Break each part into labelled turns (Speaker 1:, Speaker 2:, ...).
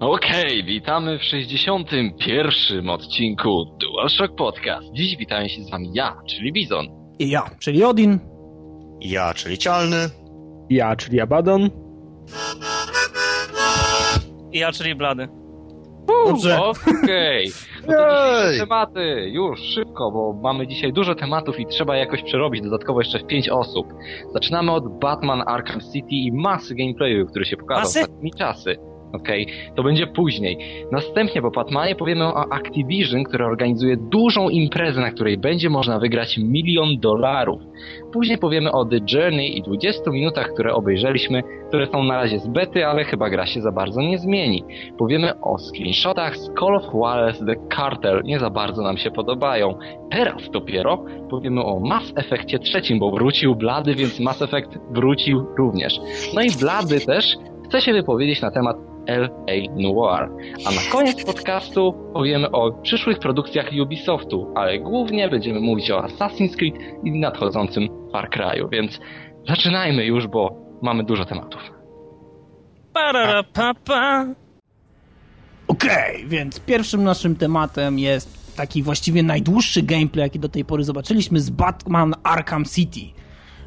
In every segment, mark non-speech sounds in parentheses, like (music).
Speaker 1: Okej, witamy w 61. odcinku DualShock Podcast. Dziś witają się z wami ja, czyli Bizon.
Speaker 2: I ja, czyli Odin.
Speaker 3: Ja, czyli Cialny.
Speaker 4: Ja, czyli Abaddon.
Speaker 5: I ja, czyli Blady.
Speaker 2: Dobrze.
Speaker 1: Okej, (laughs) no to dzisiaj tematy, już, szybko, bo mamy dzisiaj dużo tematów i trzeba jakoś przerobić dodatkowo jeszcze w 5 osób. Zaczynamy od Batman Arkham City i masy gameplayu, który się pokazał
Speaker 5: Masy?
Speaker 1: w ostatnimi czasy. Okej, to będzie później. Następnie po Batmanie powiemy o Activision, które organizuje dużą imprezę, na której będzie można wygrać milion dolarów. Później powiemy o The Journey i 20 minutach, które obejrzeliśmy, które są na razie z bety, ale chyba gra się za bardzo nie zmieni. Powiemy o screenshotach z Call of Juarez The Cartel, nie za bardzo nam się podobają. Teraz dopiero powiemy o Mass Effectie trzecim, bo wrócił Blady, więc Mass Effect wrócił również. No i Blady też chce się wypowiedzieć na temat L.A. Noir. A na koniec podcastu powiemy o przyszłych produkcjach Ubisoftu, ale głównie będziemy mówić o Assassin's Creed i nadchodzącym Far Cry'u, więc zaczynajmy już, bo mamy dużo tematów.
Speaker 5: Parara papa.
Speaker 2: Okej, więc pierwszym naszym tematem jest taki właściwie najdłuższy gameplay, jaki do tej pory zobaczyliśmy z Batman Arkham City.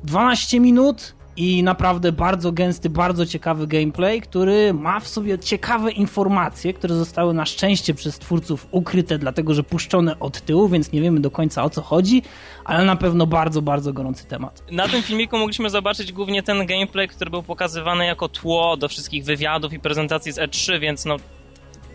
Speaker 2: 12 minut i naprawdę bardzo gęsty, bardzo ciekawy gameplay, który ma w sobie ciekawe informacje, które zostały na szczęście przez twórców ukryte, dlatego że puszczone od tyłu, więc nie wiemy do końca o co chodzi, ale na pewno bardzo, bardzo gorący temat.
Speaker 5: Na tym filmiku mogliśmy zobaczyć głównie ten gameplay, który był pokazywany jako tło do wszystkich wywiadów i prezentacji z E3, więc no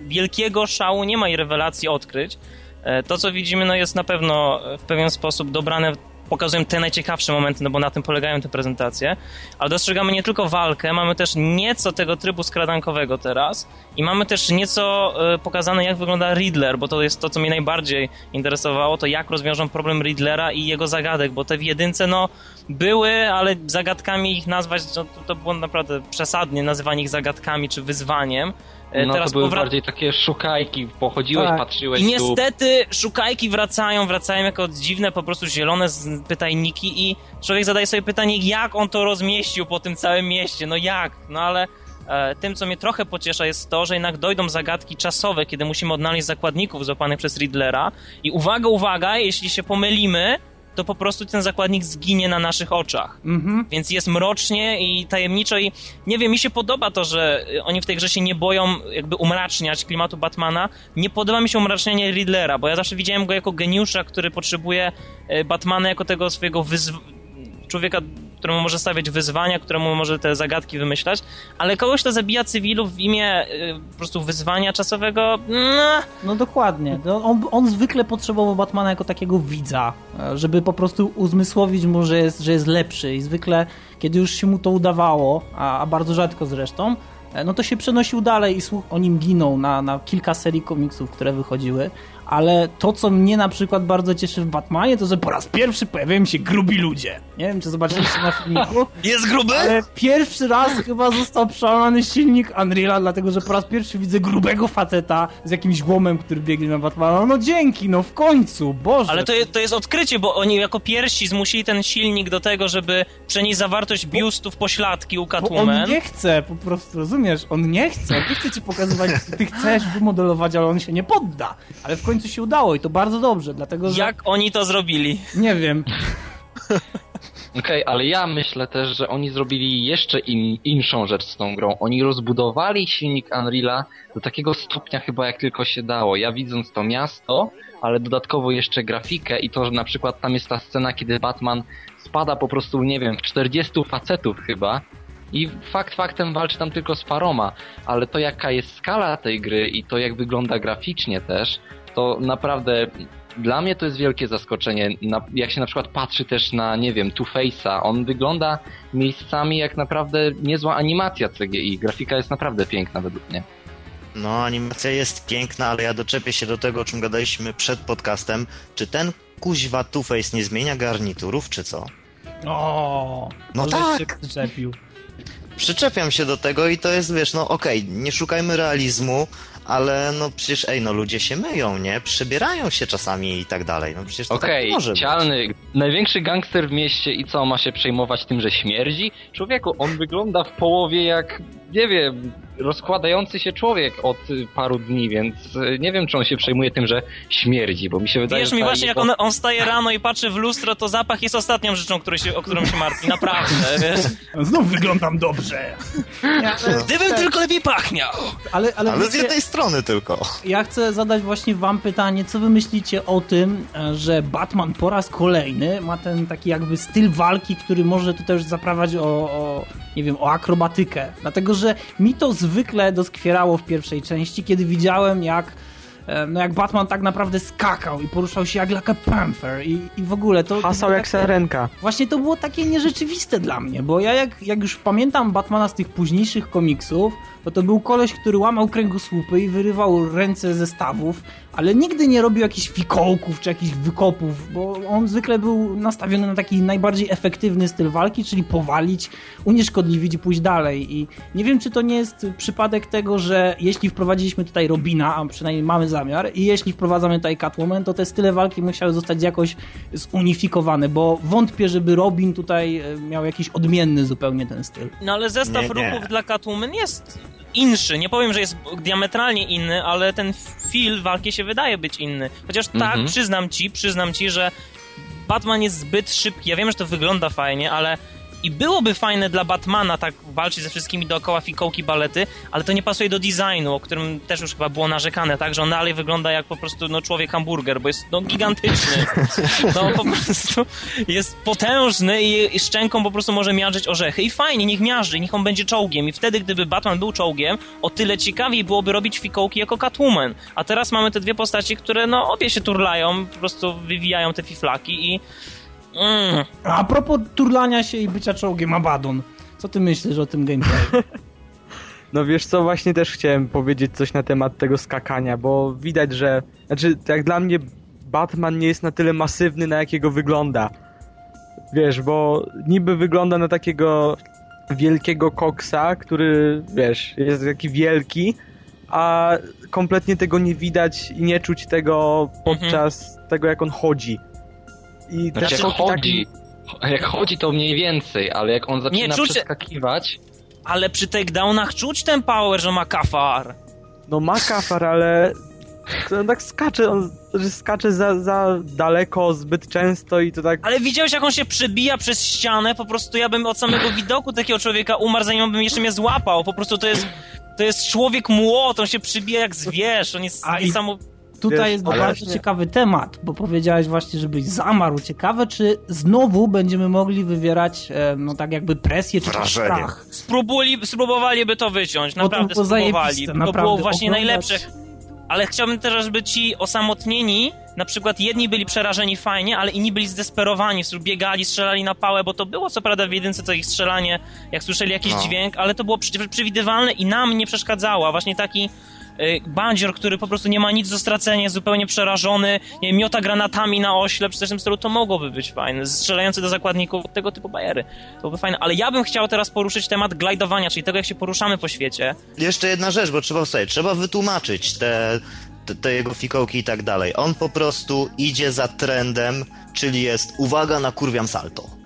Speaker 5: wielkiego szału nie ma i rewelacji odkryć. E, To, co widzimy, no jest na pewno w pewien sposób dobrane, pokazują te najciekawsze momenty, no bo na tym polegają te prezentacje, ale dostrzegamy nie tylko walkę, mamy też nieco tego trybu skradankowego teraz i mamy też nieco e, pokazane, jak wygląda Riddler, bo to jest to, co mnie najbardziej interesowało, to jak rozwiążą problem Riddlera i jego zagadek, bo te w jedynce, no, były, ale zagadkami ich nazwać, no, to, to było naprawdę przesadnie, nazywanie ich zagadkami czy wyzwaniem. E,
Speaker 1: No to były
Speaker 5: powra-
Speaker 1: bardziej takie szukajki, pochodziłeś,
Speaker 2: Tak.
Speaker 1: patrzyłeś
Speaker 5: i
Speaker 1: tu.
Speaker 5: niestety szukajki wracają, wracają jako dziwne, po prostu zielone pytajniki i człowiek zadaje sobie pytanie, jak on to rozmieścił po tym całym mieście, no jak, no ale e, tym, co mnie trochę pociesza jest to, że jednak dojdą zagadki czasowe, kiedy musimy odnaleźć zakładników złapanych przez Riddlera i uwaga, uwaga, jeśli się pomylimy, to po prostu ten zakładnik zginie na naszych oczach.
Speaker 2: Mhm.
Speaker 5: Więc jest mrocznie i tajemniczo i nie wiem, mi się podoba to, że y, oni w tej grze się nie boją jakby umraczniać klimatu Batmana. Nie podoba mi się umracznianie Riddlera, bo ja zawsze widziałem go jako geniusza, który potrzebuje y, Batmana jako tego swojego wyzw... człowieka, któremu może stawiać wyzwania, któremu może te zagadki wymyślać, ale kogoś, kto zabija cywilów w imię y, po prostu wyzwania czasowego, no,
Speaker 2: No dokładnie. No, On, on zwykle potrzebował Batmana jako takiego widza, e, żeby po prostu uzmysłowić mu, że jest, że jest lepszy i zwykle, kiedy już się mu to udawało, a, a bardzo rzadko zresztą, e, no to się przenosił dalej i słuch o nim ginął na, na kilka serii komiksów, które wychodziły. Ale to, co mnie na przykład bardzo cieszy w Batmanie, to że po raz pierwszy pojawiają się grubi ludzie. Nie wiem, czy zobaczyliście na filmiku, (laughs)
Speaker 3: Jest gruby?
Speaker 2: ale pierwszy raz chyba został przełamany silnik Unreala, dlatego że po raz pierwszy widzę grubego faceta z jakimś łomem, który biegnie na Batmana. No dzięki, no w końcu, Boże.
Speaker 5: Ale to, je- to jest odkrycie, bo oni jako pierwsi zmusili ten silnik do tego, żeby przenieść zawartość biustów pośladki u
Speaker 2: Bo on
Speaker 5: Catwoman.
Speaker 2: nie chce, po prostu, rozumiesz? On nie chce, on nie chce ci pokazywać, ty chcesz wymodelować, ale on się nie podda. Ale w końcu się udało i to bardzo dobrze, dlatego że...
Speaker 5: Jak oni to zrobili?
Speaker 2: Nie wiem. (laughs)
Speaker 1: Okej, ale ja myślę też, że oni zrobili jeszcze in, inszą rzecz z tą grą. Oni rozbudowali silnik Unreala do takiego stopnia chyba jak tylko się dało. Ja widząc to miasto, ale dodatkowo jeszcze grafikę i to, że na przykład tam jest ta scena, kiedy Batman spada po prostu, nie wiem, w 40 facetów chyba i fakt faktem walczy tam tylko z paroma, ale to jaka jest skala tej gry i to jak wygląda graficznie też, to naprawdę dla mnie to jest wielkie zaskoczenie. Na, jak się na przykład patrzy też na, nie wiem, Two-Face'a, on wygląda miejscami jak naprawdę niezła animacja CGI. Grafika jest naprawdę piękna według mnie.
Speaker 3: No, animacja jest piękna, ale ja doczepię się do tego, o czym gadaliśmy przed podcastem. Czy ten kuźwa Two-Face nie zmienia garniturów, czy co?
Speaker 2: O,
Speaker 3: No tak.
Speaker 2: się przyczepił.
Speaker 3: Przyczepiam się do tego i to jest, wiesz, no okej, nie szukajmy realizmu, ale no przecież, ej, no ludzie się myją, nie? Przybierają się czasami i tak dalej. No przecież to tak
Speaker 1: Okej,
Speaker 3: nie może być.
Speaker 1: cialny, największy gangster w mieście i co, ma się przejmować tym, że śmierdzi? Człowieku, on wygląda w połowie jak, nie wiem, rozkładający się człowiek od paru dni, więc y, nie wiem, czy on się przejmuje tym, że śmierdzi, bo mi się wydaje,
Speaker 5: Wiesz
Speaker 1: że
Speaker 5: mi
Speaker 1: ta
Speaker 5: właśnie, jak
Speaker 1: jego-
Speaker 5: on, on staje rano i patrzy w lustro, to zapach jest ostatnią rzeczą, której się, o którą się martwi, naprawdę, (laughs) wiesz?
Speaker 2: Znów wyglądam dobrze. Ja,
Speaker 5: Gdybym tylko lepiej pachniał!
Speaker 2: ale, ale,
Speaker 3: Ale z jednej strony tylko.
Speaker 2: ja chcę zadać właśnie wam pytanie, co wy myślicie o tym, e, że Batman po raz kolejny ma ten taki jakby styl walki, który może tutaj już zaprawać o, o nie wiem, o akrobatykę. Dlatego, że mi to zwykle doskwierało w pierwszej części, kiedy widziałem jak e, no jak Batman tak naprawdę skakał i poruszał się jak a panther i, i w ogóle to...
Speaker 4: Hasał
Speaker 2: to
Speaker 4: jak
Speaker 2: takie-
Speaker 4: sarenka.
Speaker 2: Właśnie to było takie nierzeczywiste dla mnie, bo ja jak, jak już pamiętam Batmana z tych późniejszych komiksów, to to był koleś, który łamał kręgosłupy i wyrywał ręce ze stawów, ale nigdy nie robił jakichś fikołków czy jakichś wykopów, bo on zwykle był nastawiony na taki najbardziej efektywny styl walki, czyli powalić, unieszkodliwić i pójść dalej. I nie wiem, czy to nie jest przypadek tego, że jeśli wprowadziliśmy tutaj Robina, a przynajmniej mamy zamiar, i jeśli wprowadzamy tutaj Catwoman, to te style walki musiały zostać jakoś zunifikowane, bo wątpię, żeby Robin tutaj e, miał jakiś odmienny zupełnie ten styl.
Speaker 5: No ale zestaw
Speaker 3: Nie, nie.
Speaker 5: ruchów dla Catwoman jest inszy. Nie powiem, że jest diametralnie inny, ale ten feel walki się wydaje być inny. Chociaż tak,
Speaker 1: Mhm.
Speaker 5: przyznam ci, przyznam ci, że Batman jest zbyt szybki. Ja wiem, że to wygląda fajnie, ale i byłoby fajne dla Batmana tak walczyć ze wszystkimi dookoła fikołki balety, ale to nie pasuje do designu, o którym też już chyba było narzekane, tak, że on dalej wygląda jak po prostu no, człowiek hamburger, bo jest no, gigantyczny. (laughs) No po prostu jest potężny i, i szczęką po prostu może miażdżyć orzechy. I fajnie, niech miażdży, niech on będzie czołgiem. I wtedy, gdyby Batman był czołgiem, o tyle ciekawiej byłoby robić fikołki jako Catwoman. A teraz mamy te dwie postaci, które no obie się turlają, po prostu wywijają te fiflaki i Mm.
Speaker 2: A propos turlania się i bycia czołgiem Abaddon, co ty myślisz o tym gameplayu? (laughs)
Speaker 4: No wiesz co, właśnie też chciałem powiedzieć coś na temat tego skakania, bo widać, że... Znaczy, jak dla mnie Batman nie jest na tyle masywny, na jakiego wygląda. Wiesz, bo niby wygląda na takiego wielkiego koksa, który, wiesz, jest taki wielki, a kompletnie tego nie widać i nie czuć tego podczas tego, jak on chodzi. I
Speaker 1: Znaczy,
Speaker 4: też
Speaker 1: jak
Speaker 4: taki-
Speaker 1: chodzi, (laughs) jak chodzi to mniej więcej, ale jak on zaczyna
Speaker 5: czuć-
Speaker 1: przeskakiwać,
Speaker 5: Ale przy takedownach czuć ten power, że ma kafar.
Speaker 4: No ma kafar, ale to on tak skacze, on że skacze za, za daleko, zbyt często i to tak...
Speaker 5: Ale widziałeś, jak on się przebija przez ścianę? Po prostu ja bym od samego widoku takiego człowieka umarł, zanim on bym jeszcze mnie złapał. Po prostu to jest... To jest człowiek młot, on się przybija jak zwierz, on jest
Speaker 2: A i-
Speaker 5: niesamowity.
Speaker 2: Tutaj
Speaker 4: Wiesz,
Speaker 2: jest bardzo ciekawy temat, bo powiedziałeś właśnie, żebyś zamarł. Ciekawe, czy znowu będziemy mogli wywierać, e, no tak jakby presję czy
Speaker 3: Wrażenie.
Speaker 2: strach.
Speaker 5: Spróbuli, spróbowaliby to wyciąć,
Speaker 2: to
Speaker 5: naprawdę
Speaker 2: było
Speaker 5: spróbowali. To
Speaker 2: naprawdę.
Speaker 5: było właśnie
Speaker 2: Oglądać-
Speaker 5: najlepsze. Ale chciałbym też, żeby ci osamotnieni, na przykład jedni byli przerażeni fajnie, ale inni byli zdesperowani, biegali, strzelali na pałę, bo to było co prawda w jedynce to ich strzelanie, jak słyszeli jakiś
Speaker 3: No.
Speaker 5: dźwięk, ale to było przewidywalne i nam nie przeszkadzało. Właśnie taki bandzior, który po prostu nie ma nic do stracenia, jest zupełnie przerażony, nie wiem, miota granatami na coś w tym stylu, to mogłoby być fajne. Strzelający do zakładników, tego typu bajery. To byłoby fajne. Ale ja bym chciał teraz poruszyć temat glajdowania, czyli tego, jak się poruszamy po świecie.
Speaker 3: Jeszcze jedna rzecz, bo trzeba sobie, trzeba wytłumaczyć te, te, te jego fikołki i tak dalej. On po prostu idzie za trendem, czyli jest uwaga, nakurwiam salto.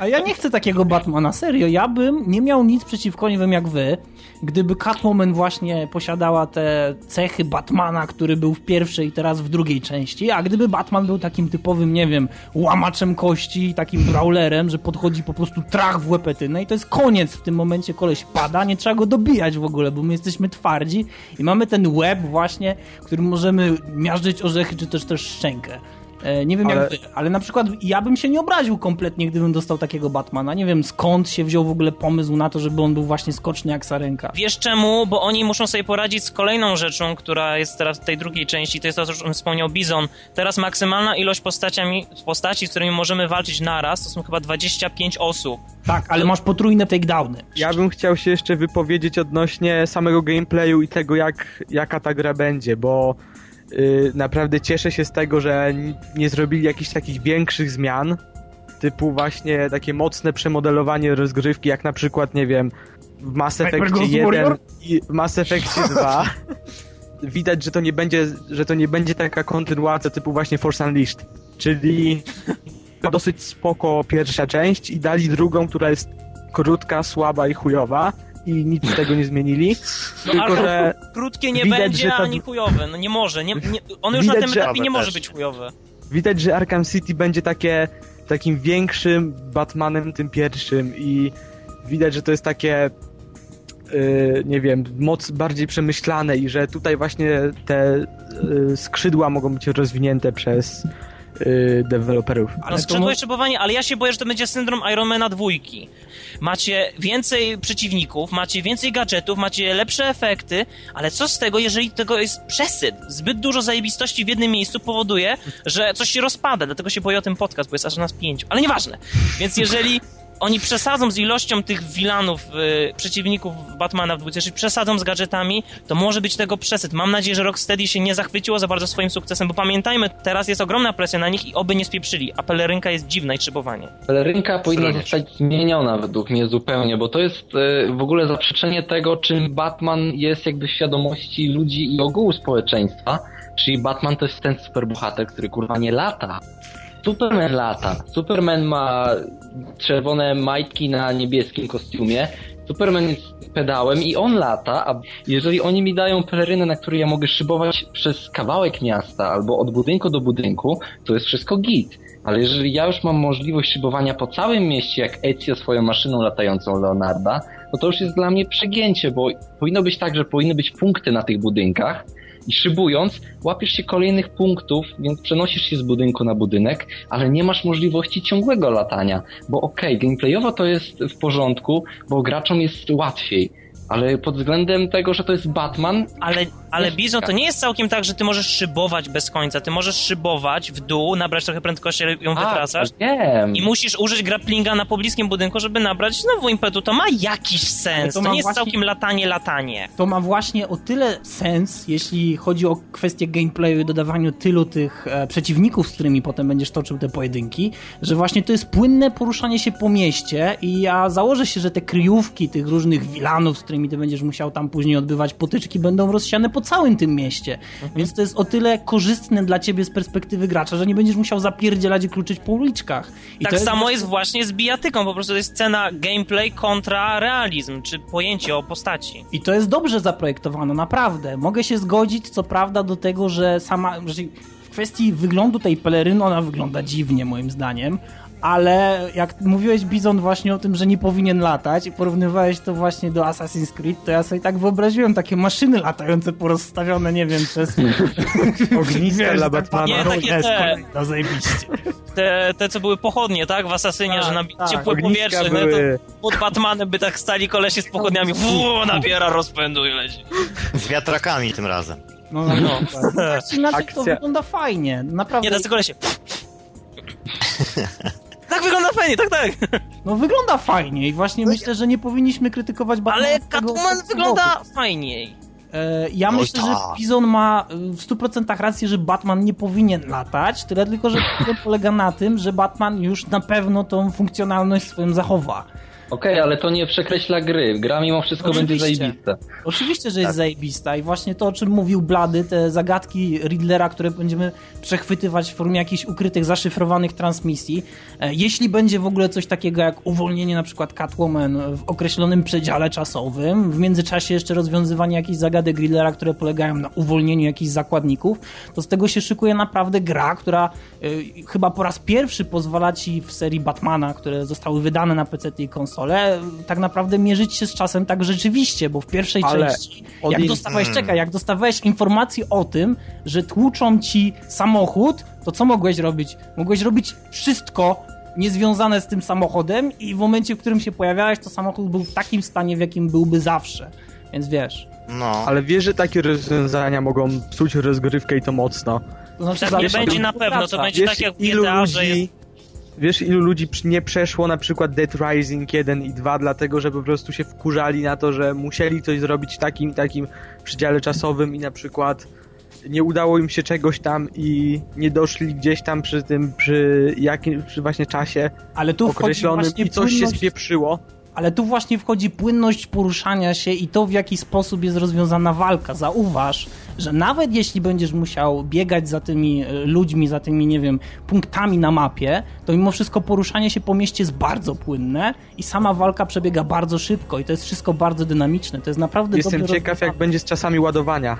Speaker 2: A ja nie chcę takiego Batmana, serio. Ja bym nie miał nic przeciwko, nie wiem jak wy, gdyby Catwoman właśnie posiadała te cechy Batmana, który był w pierwszej i teraz w drugiej części, a gdyby Batman był takim typowym, nie wiem, łamaczem kości, takim brawlerem, że podchodzi po prostu trach w łepetynę i to jest koniec w tym momencie, koleś pada, nie trzeba go dobijać w ogóle, bo my jesteśmy twardzi i mamy ten łeb właśnie, którym możemy miażdżyć orzechy, czy też też szczękę. E, Nie wiem
Speaker 4: Ale-
Speaker 2: jak wy, ale na przykład ja bym się nie obraził kompletnie, gdybym dostał takiego Batmana. Nie wiem skąd się wziął w ogóle pomysł na to, żeby on był właśnie skoczny jak sarenka.
Speaker 5: Wiesz czemu? Bo oni muszą sobie poradzić z kolejną rzeczą, która jest teraz w tej drugiej części, to jest to, co już wspomniał Bizon. Teraz maksymalna ilość postaciami, postaci, z którymi możemy walczyć naraz, to są chyba 25 osób.
Speaker 2: Tak, ale masz potrójne takedowny.
Speaker 4: Ja bym chciał się jeszcze wypowiedzieć odnośnie samego gameplayu i tego, jak, jaka ta gra będzie, bo naprawdę cieszę się z tego, że nie zrobili jakichś takich większych zmian, typu właśnie takie mocne przemodelowanie rozgrywki, jak na przykład, nie wiem, w Mass
Speaker 2: Ghost
Speaker 4: 1
Speaker 2: Warrior?
Speaker 4: i w Mass Effectie 2. (laughs) Widać, że to nie będzie, że to nie będzie taka kontynuacja typu właśnie Force Unleashed, czyli dosyć spoko pierwsza część i dali drugą, która jest krótka, słaba i chujowa i nic z tego nie zmienili.
Speaker 5: No,
Speaker 4: tylko, że
Speaker 5: krótkie nie
Speaker 4: widać,
Speaker 5: będzie
Speaker 4: ta-
Speaker 5: ani chujowe. No nie może. Nie, nie, ono już na
Speaker 4: Widać,
Speaker 5: tym
Speaker 4: że-
Speaker 5: etapie nie może
Speaker 3: też
Speaker 5: być chujowe.
Speaker 4: widać, że Arkham City będzie takie takim większym Batmanem tym pierwszym i widać, że to jest takie yy, nie wiem, moc bardziej przemyślane i że tutaj właśnie te yy, skrzydła mogą być rozwinięte przez yy, deweloperów.
Speaker 2: Ale
Speaker 5: skrzydło jeszcze bowanie, ale ja się boję, że to będzie syndrom Ironmana dwójki. Macie więcej przeciwników, macie więcej gadżetów, macie lepsze efekty, ale co z tego, jeżeli tego jest przesyt? Zbyt dużo zajebistości w jednym miejscu powoduje, że coś się rozpada, dlatego się boję o ten podcast, bo jest aż nas pięciu. Ale nieważne. Więc jeżeli oni przesadzą z ilością tych wilanów, y, przeciwników Batmana w dwójce, czyli przesadzą z gadżetami, to może być tego przesyt. Mam nadzieję, że Rocksteady się nie zachwyciło za bardzo swoim sukcesem, bo pamiętajmy, teraz jest ogromna presja na nich i oby nie spieprzyli, a pelerynka jest dziwna i szybowanie.
Speaker 1: Pelerynka powinna
Speaker 3: Zrobić.
Speaker 1: zostać zmieniona według mnie zupełnie, bo to jest e, w ogóle zaprzeczenie tego, czym Batman jest jakby w świadomości ludzi i ogółu społeczeństwa. Czyli Batman to jest ten superbohater, który kurwa nie lata. Superman lata. Superman ma czerwone majtki na niebieskim kostiumie. Superman jest pedałem i on lata, a jeżeli oni mi dają pelerynę, na której ja mogę szybować przez kawałek miasta albo od budynku do budynku, to jest wszystko git. Ale jeżeli ja już mam możliwość szybowania po całym mieście, jak Ezio swoją maszyną latającą Leonarda, no to już jest dla mnie przegięcie, bo powinno być tak, że powinny być punkty na tych budynkach i szybując łapiesz się kolejnych punktów, więc przenosisz się z budynku na budynek, ale nie masz możliwości ciągłego latania, bo okej, gameplayowo to jest w porządku, bo graczom jest łatwiej, ale pod względem tego, że to jest Batman,
Speaker 5: Ale, ale Bizon to
Speaker 1: tak.
Speaker 5: nie jest całkiem tak, że ty możesz szybować bez końca. Ty możesz szybować w dół, nabrać trochę prędkości, ale ją wytracasz.
Speaker 1: A, wiem.
Speaker 5: I musisz użyć grapplinga na pobliskim budynku, żeby nabrać znowu impetu. To ma jakiś sens.
Speaker 2: to
Speaker 5: To, nie jest
Speaker 2: właśnie-
Speaker 5: całkiem latanie, latanie.
Speaker 2: To ma właśnie o tyle sens, jeśli chodzi o kwestię gameplayu i dodawaniu tylu tych e, przeciwników, z którymi potem będziesz toczył te pojedynki, że właśnie to jest płynne poruszanie się po mieście i ja założę się, że te kryjówki tych różnych wilanów, z którymi ty będziesz musiał tam później odbywać potyczki, będą rozsiane po całym tym mieście. Więc to jest o tyle korzystne dla ciebie z perspektywy gracza, że nie będziesz musiał zapierdzielać i kluczyć po uliczkach. I
Speaker 5: tak
Speaker 2: to
Speaker 5: samo jest właśnie z bijatyką. Po prostu to jest cena gameplay kontra realizm, czy pojęcie o postaci.
Speaker 2: I to jest dobrze zaprojektowane, naprawdę. Mogę się zgodzić, co prawda, do tego, że sama. Że w kwestii wyglądu tej peleryny ona wygląda dziwnie, moim zdaniem. Ale jak mówiłeś, Bizon, właśnie o tym, że nie powinien latać i porównywałeś to właśnie do Assassin's Creed, to ja sobie tak wyobraziłem takie maszyny latające porozstawione, nie wiem, przez... (laughs)
Speaker 4: Ogniska
Speaker 2: Wiesz,
Speaker 4: dla
Speaker 2: tak
Speaker 4: Batmana.
Speaker 5: Nie,
Speaker 2: No,
Speaker 5: takie
Speaker 2: jest
Speaker 5: te.
Speaker 2: zajebiście.
Speaker 5: Te, te, co były pochodnie, tak? W Asasynie,
Speaker 2: Tak,
Speaker 5: że na
Speaker 2: tak.
Speaker 5: ciepłe powietrze. No,
Speaker 4: były-
Speaker 5: to pod Batmanem by tak stali kolesie z pochodniami. Wuu, nabiera rozpędu i leci.
Speaker 3: Z wiatrakami tym razem.
Speaker 2: No, no, no. Tak (laughs) czy inaczej to
Speaker 4: Akcja.
Speaker 2: wygląda fajnie, naprawdę.
Speaker 5: Nie, tacy kolesie. (laughs) tak wygląda fajnie, tak, tak.
Speaker 2: No wygląda fajnie i właśnie myślę, że nie powinniśmy krytykować Batmana
Speaker 5: Ale Catwoman wygląda fajniej.
Speaker 2: E, Ja
Speaker 3: Oj,
Speaker 2: myślę, że
Speaker 3: tak.
Speaker 2: Bizon ma y, w 100% rację, że Batman nie powinien latać, tyle tylko, że (laughs) problem polega na tym, że Batman już na pewno tą funkcjonalność swoją zachowa.
Speaker 1: Okej, ale to nie przekreśla gry. Gra mimo wszystko będzie
Speaker 2: Oczywiście.
Speaker 1: zajebista.
Speaker 2: Oczywiście, że jest
Speaker 3: Tak.
Speaker 2: zajebista i właśnie to, o czym mówił Blady, te zagadki Riddlera, które będziemy przechwytywać w formie jakichś ukrytych, zaszyfrowanych transmisji. E, Jeśli będzie w ogóle coś takiego jak uwolnienie na przykład Catwoman w określonym przedziale czasowym, w międzyczasie jeszcze rozwiązywanie jakichś zagadek Riddlera, które polegają na uwolnieniu jakichś zakładników, to z tego się szykuje naprawdę gra, która y, chyba po raz pierwszy pozwala ci w serii Batmana, które zostały wydane na PC i konsole, tak naprawdę mierzyć się z czasem tak rzeczywiście, bo w pierwszej
Speaker 4: Ale
Speaker 2: części,
Speaker 4: od
Speaker 2: jak dostawałeś, czekaj, jak dostawałeś informację o tym, że tłuczą ci samochód, to co mogłeś robić? Mogłeś robić wszystko niezwiązane z tym samochodem i w momencie, w którym się pojawiałeś, to samochód był w takim stanie, w jakim byłby zawsze. Więc wiesz.
Speaker 3: No.
Speaker 4: Ale wiesz, że takie rozwiązania mogą psuć rozgrywkę i to mocno.
Speaker 2: To znaczy,
Speaker 5: Tak nie będzie na pewno, to będzie
Speaker 4: Wiesz,
Speaker 5: tak jak w GTA, że
Speaker 4: ludzi...
Speaker 5: jest...
Speaker 4: Wiesz, ilu ludzi nie przeszło na przykład Dead Rising 1 i 2, dlatego że po prostu się wkurzali na to, że musieli coś zrobić w takim takim przedziale czasowym i na przykład nie udało im się czegoś tam i nie doszli gdzieś tam przy tym, przy jakim, przy właśnie czasie
Speaker 2: Ale tu
Speaker 4: określonym i coś się
Speaker 2: płynność-
Speaker 4: spieprzyło.
Speaker 2: Ale tu właśnie wchodzi płynność poruszania się i to, w jaki sposób jest rozwiązana walka. Zauważ, że nawet jeśli będziesz musiał biegać za tymi e, ludźmi, za tymi, nie wiem, punktami na mapie, to mimo wszystko poruszanie się po mieście jest bardzo płynne i sama walka przebiega bardzo szybko i to jest wszystko bardzo dynamiczne. To jest naprawdę
Speaker 4: Jestem ciekaw,
Speaker 2: rozwiązane.
Speaker 4: jak będzie z czasami ładowania.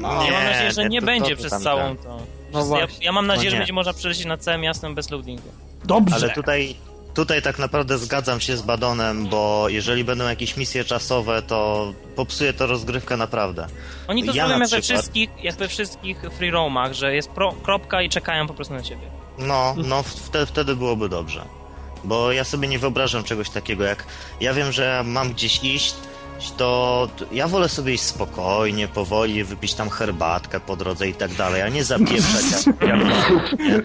Speaker 5: No, ja mam nadzieję, że nie
Speaker 3: to-
Speaker 5: będzie
Speaker 3: to
Speaker 5: przez
Speaker 3: tam
Speaker 5: całą
Speaker 3: tak.
Speaker 5: to.
Speaker 4: No
Speaker 5: ja, ja mam nadzieję,
Speaker 3: No
Speaker 5: że
Speaker 3: nie.
Speaker 5: będzie można przelecieć nad całym miastem bez loadingu.
Speaker 2: Dobrze.
Speaker 3: Ale tutaj, tutaj tak naprawdę zgadzam się z Badonem, bo jeżeli będą jakieś misje czasowe, to popsuje to rozgrywkę naprawdę.
Speaker 5: Oni to
Speaker 3: Ja
Speaker 5: zrobią
Speaker 3: na
Speaker 5: jak we,
Speaker 3: przykład-
Speaker 5: wszystkich, jak we wszystkich free roamach, że jest pro, kropka i czekają po prostu na ciebie.
Speaker 3: No, no wtedy, wtedy byłoby dobrze. Bo ja sobie nie wyobrażam czegoś takiego, jak ja wiem, że mam gdzieś iść, to to ja wolę sobie iść spokojnie, powoli, wypić tam herbatkę po drodze i tak dalej, a nie zapieprzać jak, jak (laughs)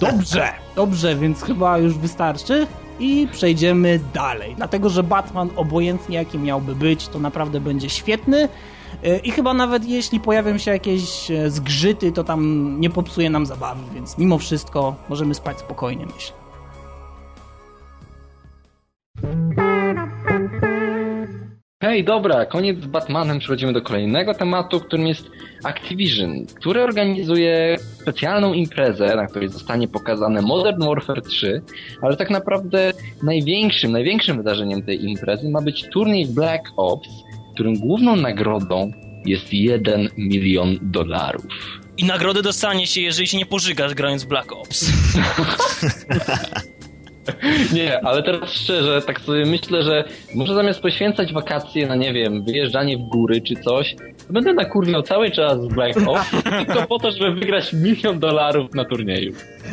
Speaker 2: Dobrze, dobrze, więc chyba już wystarczy i przejdziemy dalej. Dlatego, że Batman, obojętnie jaki miałby być, to naprawdę będzie świetny. Yy, I chyba nawet jeśli pojawią się jakieś e, zgrzyty, to tam nie popsuje nam zabawy, więc mimo wszystko możemy spać spokojnie, myślę.
Speaker 1: Hej, dobra, koniec z Batmanem, przechodzimy do kolejnego tematu, którym jest Activision, który organizuje specjalną imprezę, na której zostanie pokazane Modern Warfare 3, ale tak naprawdę największym, największym wydarzeniem tej imprezy ma być turniej Black Ops, którym główną nagrodą jest 1 milion dolarów.
Speaker 5: I nagrodę dostanie się, jeżeli się nie pożygasz grając w Black Ops. (laughs)
Speaker 1: Nie, ale teraz szczerze, tak sobie myślę, że może zamiast poświęcać wakacje na, nie wiem, wyjeżdżanie w góry czy coś, to będę nakurwiał cały czas z Black Ops (laughs) tylko po to, żeby wygrać milion dolarów na turnieju.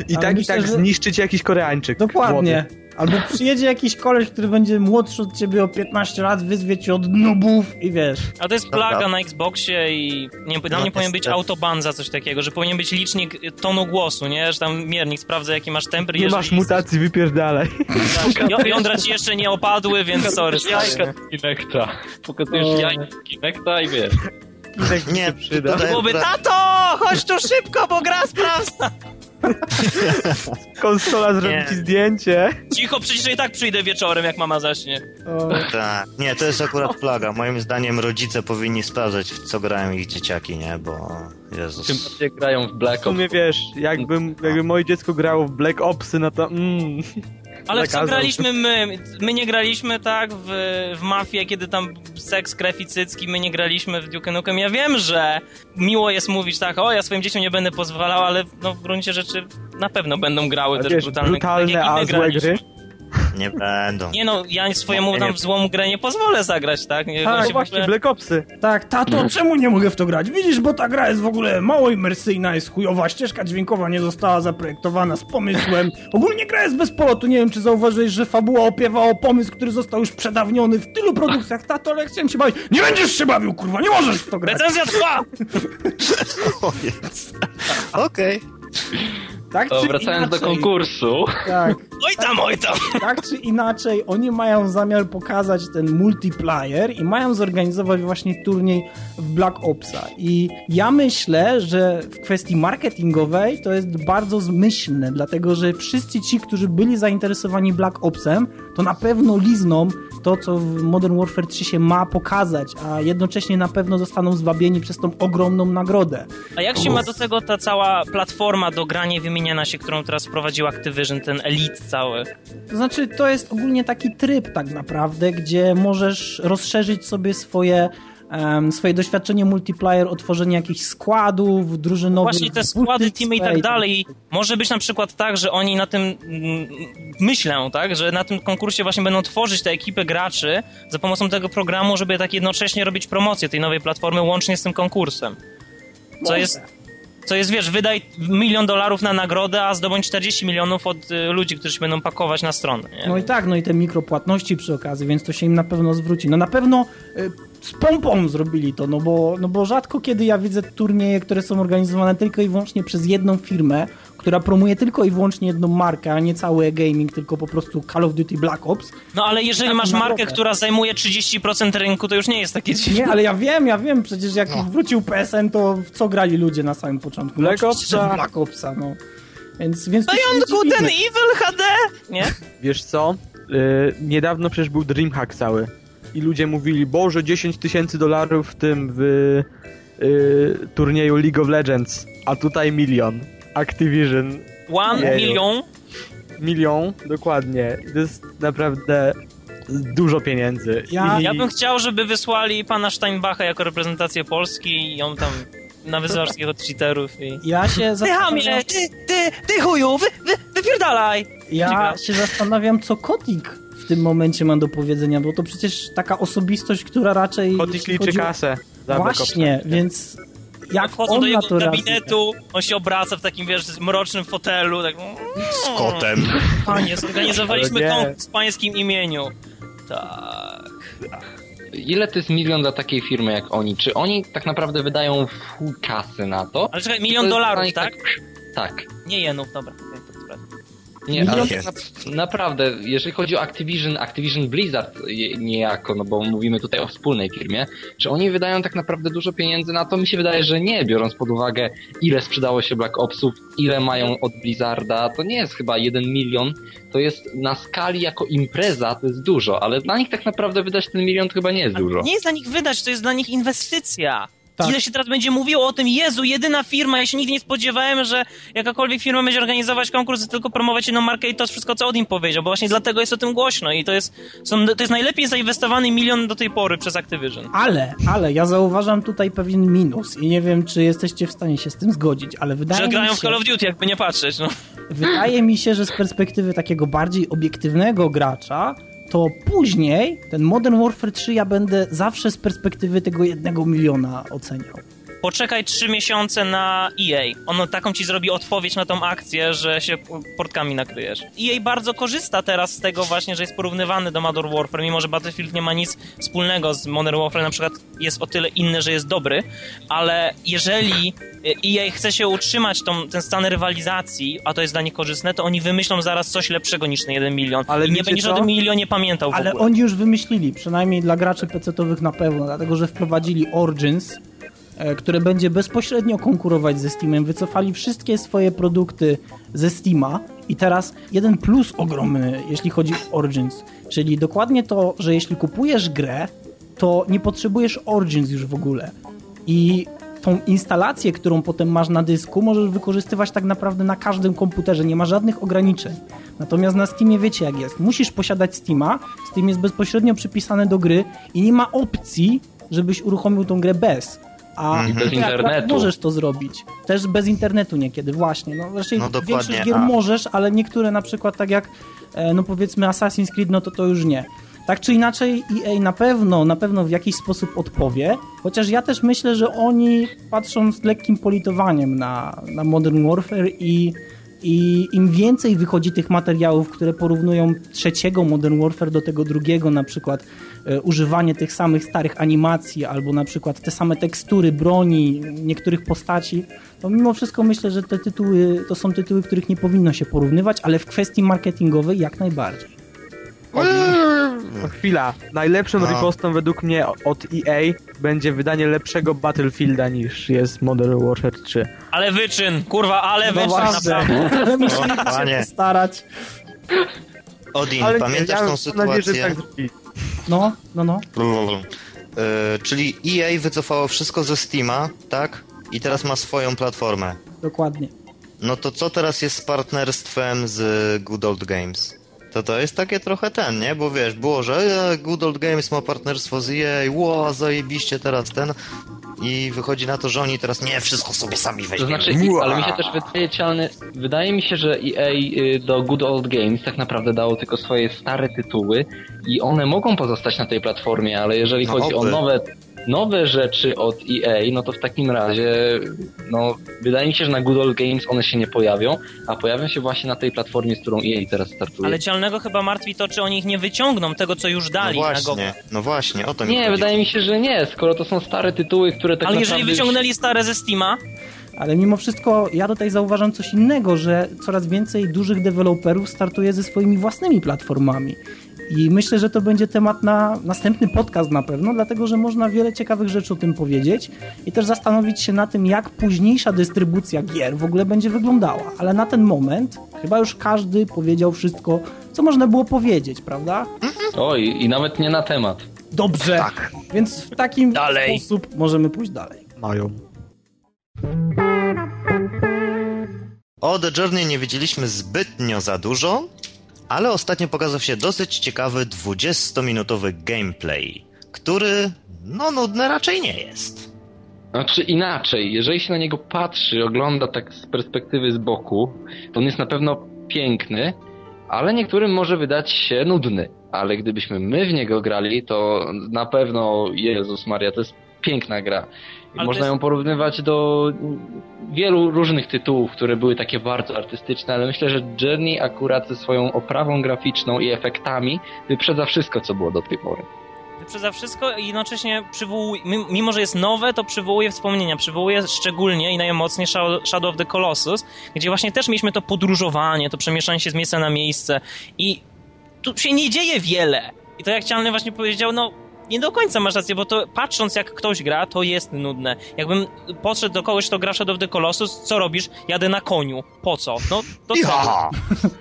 Speaker 4: I
Speaker 2: Ale
Speaker 4: tak i
Speaker 2: myślę,
Speaker 4: tak
Speaker 2: że-
Speaker 4: zniszczyć jakiś Koreańczyk.
Speaker 2: Dokładnie. Albo przyjedzie jakiś koleś, który będzie młodszy od ciebie o 15 lat, wyzwie cię od nubów i wiesz.
Speaker 5: A to jest plaga na Xboxie i nie, dla
Speaker 3: No,
Speaker 5: mnie powinien być autoban za coś takiego, że powinien być licznik tonu głosu, nie? Że tam miernik sprawdza jaki masz temper.
Speaker 4: Nie masz mutacji, wypierdalaj.
Speaker 5: Tak, ją- jądra ci jeszcze nie opadły, więc sorry.
Speaker 1: Jajka Kinecta. Pokazujesz jajka z Kinecta i wiesz.
Speaker 3: Nie,
Speaker 4: przyda.
Speaker 3: tutaj
Speaker 5: Byłoby, tato, chodź tu szybko, bo gra sprawdza. (laughs)
Speaker 4: Konsola zrobi ci zdjęcie.
Speaker 5: Cicho, przecież i tak przyjdę wieczorem, jak mama zaśnie.
Speaker 2: O,
Speaker 3: Tak. Nie, to jest akurat plaga. Moim zdaniem rodzice powinni sprawdzać, w co grają ich dzieciaki, nie? Bo Jezus.
Speaker 1: Czym bardziej grają w Black
Speaker 4: W sumie
Speaker 1: Ops.
Speaker 4: wiesz, jakbym, jakby moje dziecko grało w Black Opsy, no to mm.
Speaker 5: Ale w co graliśmy my? My nie graliśmy tak w, w Mafię, kiedy tam seks, krew i cycki, my nie graliśmy w Duke Nukem. Ja wiem, że miło jest mówić tak, o ja swoim dzieciom nie będę pozwalał, ale no, w gruncie rzeczy na pewno będą grały
Speaker 4: A
Speaker 5: też
Speaker 4: wiesz,
Speaker 5: brutalne,
Speaker 4: brutalne, a złe
Speaker 5: graliśmy.
Speaker 4: gry.
Speaker 3: Nie będą.
Speaker 5: Nie no, ja swojemu
Speaker 3: Nie,
Speaker 5: tam w złą grę nie pozwolę zagrać, tak? Nie,
Speaker 4: Tak, właśnie,
Speaker 5: ogóle-
Speaker 4: Black Opsy.
Speaker 2: tak, tato, czemu nie mogę w to grać? Widzisz, bo ta gra jest w ogóle mało imersyjna, jest chujowa, ścieżka dźwiękowa nie została zaprojektowana z pomysłem. Ogólnie gra jest bez polotu, nie wiem, czy zauważyłeś, że fabuła opiewa o pomysł, który został już przedawniony w tylu produkcjach. Tato, ale chciałem się bawić. Nie będziesz się bawił, kurwa, nie możesz w to grać.
Speaker 5: Recenzja trwa! (laughs)
Speaker 3: Okej.
Speaker 2: Tak
Speaker 1: To wracając do
Speaker 2: inaczej,
Speaker 1: konkursu.
Speaker 2: Tak,
Speaker 5: Oj tam, oj tam!
Speaker 2: tak czy inaczej, oni mają zamiar pokazać ten multiplayer i mają zorganizować właśnie turniej w Black Opsa. I ja myślę, że w kwestii marketingowej to jest bardzo zmyślne, dlatego że wszyscy ci, którzy byli zainteresowani Black Opsem, to na pewno lizną to, co w Modern Warfare 3 się ma pokazać, a jednocześnie na pewno zostaną zwabieni przez tą ogromną nagrodę.
Speaker 5: A jak się ma do tego ta cała platforma do grania i wymieniania się, którą teraz wprowadził Activision, ten Elite cały?
Speaker 2: To znaczy, to jest ogólnie taki tryb tak naprawdę, gdzie możesz rozszerzyć sobie swoje, swoje doświadczenie multiplayer, otworzenie jakichś składów, drużynowych.
Speaker 5: Właśnie te składy, teamy i tak dalej. Może być na przykład tak, że oni na tym mm, myślą, tak, że na tym konkursie właśnie będą tworzyć te ekipy graczy za pomocą tego programu, żeby tak jednocześnie robić promocję tej nowej platformy łącznie z tym konkursem. Co jest, co jest, wiesz, wydaj milion dolarów na nagrodę, a zdobądź 40 milionów od y, ludzi, którzy się będą pakować na stronę. Nie?
Speaker 2: No i tak, no i te mikropłatności przy okazji, więc to się im na pewno zwróci. No na pewno y, z pompą zrobili to, no bo, no bo rzadko kiedy ja widzę turnieje, które są organizowane tylko i wyłącznie przez jedną firmę, która promuje tylko i wyłącznie jedną markę, a nie cały e-gaming, tylko po prostu Call of Duty Black Ops.
Speaker 5: No ale jeżeli masz markę, która zajmuje 30% rynku, to już nie jest takie dziwne.
Speaker 2: Nie, ale ja wiem, ja wiem, przecież jak wrócił PSN, to w co grali ludzie na samym początku? No,
Speaker 4: Black
Speaker 2: że
Speaker 4: Opsa.
Speaker 2: Black Opsa, no. Więc, więc to dziwimy.
Speaker 5: and Evil HD! Nie? (laughs)
Speaker 4: Wiesz co? y, niedawno przecież był Dreamhack cały i ludzie mówili, boże 10 tysięcy dolarów w tym w y, turnieju League of Legends, a tutaj milion. Activision
Speaker 5: One milion.
Speaker 4: milion, dokładnie. To jest naprawdę dużo pieniędzy.
Speaker 2: Ja-
Speaker 4: I...
Speaker 5: Ja bym chciał, żeby wysłali pana Steinbacha jako reprezentację Polski i on tam nawyzywał wszystkich od cheaterów i...
Speaker 2: Ja się
Speaker 5: Ty
Speaker 2: zastanawiam,
Speaker 5: hamie, ty, ty, ty chuju, wy, wy, wypierdalaj!
Speaker 2: ja się zastanawiam, co Kotik w tym momencie ma do powiedzenia, bo to przecież taka osobistość, która raczej...
Speaker 4: Kotik liczy kasę. za
Speaker 2: Właśnie, więc jak
Speaker 5: Wchodzą do jego gabinetu, on się obraca w takim, wiesz, mrocznym fotelu, tak...
Speaker 3: Z kotem.
Speaker 5: Panie, zorganizowaliśmy konkurs w pańskim imieniu. Tak.
Speaker 1: Ile to jest milion dla takiej firmy jak oni? Czy oni tak naprawdę wydają full kasy na to?
Speaker 5: Ale czekaj, milion dolarów,
Speaker 1: nich
Speaker 5: tak?
Speaker 1: Tak.
Speaker 5: Nie jenów, dobra.
Speaker 1: Nie, ale tak na, naprawdę, jeżeli chodzi o Activision, Activision Blizzard niejako, no bo mówimy tutaj o wspólnej firmie, czy oni wydają tak naprawdę dużo pieniędzy na to? Mi się wydaje, że nie, biorąc pod uwagę ile sprzedało się Black Opsów, ile mają od Blizzarda, to nie jest chyba jeden milion, to jest na skali jako impreza, to jest dużo, ale dla nich tak naprawdę wydać ten milion to chyba nie jest
Speaker 5: Ale
Speaker 1: dużo.
Speaker 5: Nie jest dla nich wydać, to jest dla nich inwestycja.
Speaker 2: Tak.
Speaker 5: Ile się teraz będzie mówiło o tym, Jezu, jedyna firma, ja się nigdy nie spodziewałem, że jakakolwiek firma będzie organizować konkurs i tylko promować jedną markę i to jest wszystko, co Odin powiedział, bo właśnie dlatego jest o tym głośno i to jest, są, to jest najlepiej zainwestowany milion do tej pory przez Activision.
Speaker 2: Ale, ale ja zauważam tutaj pewien minus i nie wiem, czy jesteście w stanie się z tym zgodzić, ale wydaje
Speaker 5: Że
Speaker 2: mi
Speaker 5: grają
Speaker 2: się...
Speaker 5: w Call of Duty, jakby nie patrzeć, no.
Speaker 2: Wydaje mi się, że z perspektywy takiego bardziej obiektywnego gracza, to później ten Modern Warfare 3 ja będę zawsze z perspektywy tego jednego miliona oceniał.
Speaker 5: Poczekaj trzy miesiące na EA. Ono taką ci zrobi odpowiedź na tą akcję, że się portkami nakryjesz. EA bardzo korzysta teraz z tego właśnie, że jest porównywany do Modern Warfare, mimo że Battlefield nie ma nic wspólnego z Modern Warfare, na przykład jest o tyle inny, że jest dobry, ale jeżeli EA chce się utrzymać tą, ten stan rywalizacji, a to jest dla nich korzystne, to oni wymyślą zaraz coś lepszego niż ten jeden milion.
Speaker 4: Ale
Speaker 5: I nie będziesz
Speaker 4: co?
Speaker 5: o tym milionie pamiętał
Speaker 2: Ale
Speaker 5: ogóle.
Speaker 2: oni już wymyślili, przynajmniej dla graczy PC-towych na pewno, dlatego że wprowadzili Origins, e, które będzie bezpośrednio konkurować ze Steamem. Wycofali wszystkie swoje produkty ze Steama i teraz jeden plus ogromny, jeśli chodzi o Origins, czyli dokładnie to, że jeśli kupujesz grę, to nie potrzebujesz Origins już w ogóle. I tą instalację, którą potem masz na dysku, możesz wykorzystywać tak naprawdę na każdym komputerze, nie ma żadnych ograniczeń. Natomiast na Steamie wiecie jak jest. Musisz posiadać Steama, Steam jest bezpośrednio przypisany do gry i nie ma opcji, żebyś uruchomił tą grę bez. A
Speaker 3: Mhm.
Speaker 1: Bez
Speaker 2: ty akurat
Speaker 1: internetu.
Speaker 2: możesz to zrobić. Też bez internetu niekiedy, właśnie. No, raczej
Speaker 3: No
Speaker 2: większość gier
Speaker 3: a-
Speaker 2: możesz, ale niektóre na przykład tak jak e, no powiedzmy Assassin's Creed, no to to już nie. Tak czy inaczej EA na pewno, na pewno w jakiś sposób odpowie, chociaż ja też myślę, że oni patrzą z lekkim politowaniem na, na Modern Warfare i, i im więcej wychodzi tych materiałów, które porównują trzeciego Modern Warfare do tego drugiego, na przykład e, używanie tych samych starych animacji, albo na przykład te same tekstury broni, niektórych postaci, to mimo wszystko myślę, że te tytuły to są tytuły, których nie powinno się porównywać, ale w kwestii marketingowej jak najbardziej.
Speaker 4: No chwila. Najlepszą
Speaker 3: No.
Speaker 4: ripostą według mnie od EA będzie wydanie lepszego Battlefielda niż jest Modern Warfare 3.
Speaker 5: Ale wyczyn, kurwa, ale
Speaker 2: No
Speaker 5: wyczyn,
Speaker 2: właśnie,
Speaker 5: naprawdę. (laughs)
Speaker 2: ale musieli
Speaker 3: O,
Speaker 2: się
Speaker 3: panie.
Speaker 2: postarać.
Speaker 3: Odin,
Speaker 4: Ale
Speaker 3: pamiętasz
Speaker 4: nie, ja
Speaker 3: tą
Speaker 4: mam
Speaker 3: sytuację?
Speaker 4: nadzieję, że tak.
Speaker 2: No, no, no.
Speaker 3: E, czyli EA wycofało wszystko ze Steama, tak? I teraz ma swoją platformę.
Speaker 2: Dokładnie.
Speaker 3: No to co teraz jest z partnerstwem z Good Old Games? To to jest takie trochę ten, nie? Bo wiesz, było, że e, Good Old Games ma partnerstwo z EA, ło, zajebiście teraz ten. I wychodzi na to, że oni teraz nie, wszystko sobie sami
Speaker 1: To
Speaker 3: weźmiemy.
Speaker 1: znaczy, ale mi się też wydaje, Cialny, wydaje mi się, że EA y, do Good Old Games tak naprawdę dało tylko swoje stare tytuły i one mogą pozostać na tej platformie, ale jeżeli
Speaker 3: No
Speaker 1: chodzi o
Speaker 3: oby.
Speaker 1: nowe, nowe rzeczy od EA, no to w takim razie, no, wydaje mi się, że na Good Old Games one się nie pojawią, a pojawią się właśnie na tej platformie, z którą EA teraz startuje.
Speaker 5: Ale Cialnego chyba martwi to, czy oni ich nie wyciągną, tego co już
Speaker 3: No
Speaker 5: dali na go.
Speaker 3: właśnie, no właśnie, o to mi
Speaker 1: Nie,
Speaker 3: chodzi.
Speaker 1: wydaje mi się, że nie, skoro to są stare tytuły, które tak
Speaker 5: Ale
Speaker 1: naprawdę...
Speaker 5: jeżeli wyciągnęli stare ze Steama,
Speaker 2: Ale mimo wszystko ja tutaj zauważam coś innego, że coraz więcej dużych deweloperów startuje ze swoimi własnymi platformami. I myślę, że to będzie temat na następny podcast na pewno, dlatego że można wiele ciekawych rzeczy o tym powiedzieć i też zastanowić się na tym, jak późniejsza dystrybucja gier w ogóle będzie wyglądała. Ale na ten moment chyba już każdy powiedział wszystko, co można było powiedzieć, prawda?
Speaker 1: Oj, i nawet nie na temat.
Speaker 2: Dobrze.
Speaker 3: Tak.
Speaker 2: Więc w takim
Speaker 5: Dalej.
Speaker 2: sposób możemy pójść dalej.
Speaker 4: Mają.
Speaker 3: O The Journey nie wiedzieliśmy zbytnio za dużo, ale ostatnio pokazał się dosyć ciekawy 20-minutowy gameplay, który, no nudny raczej nie jest.
Speaker 1: Znaczy inaczej, jeżeli się na niego patrzy, ogląda tak z perspektywy z boku, to on jest na pewno piękny, ale niektórym może wydać się nudny. Ale gdybyśmy my w niego grali, to na pewno, Jezus Maria, to jest piękna gra.
Speaker 5: Ale
Speaker 1: Można
Speaker 5: jest-
Speaker 1: ją porównywać do wielu różnych tytułów, które były takie bardzo artystyczne, ale myślę, że Journey akurat ze swoją oprawą graficzną i efektami wyprzedza wszystko, co było do tej pory.
Speaker 5: Wyprzedza wszystko i jednocześnie przywołuje, mi- mimo że jest nowe, to przywołuje wspomnienia, przywołuje szczególnie i najmocniej Shadow Shadow of the Colossus, gdzie właśnie też mieliśmy to podróżowanie, to przemieszczanie się z miejsca na miejsce i tu się nie dzieje wiele. I to jak Cialny właśnie powiedział, no nie do końca masz rację, bo to patrząc jak ktoś gra, to jest nudne. Jakbym podszedł do kogoś, kto gra Shadow of the Colossus, co robisz? Jadę na koniu. Po co? No, to co?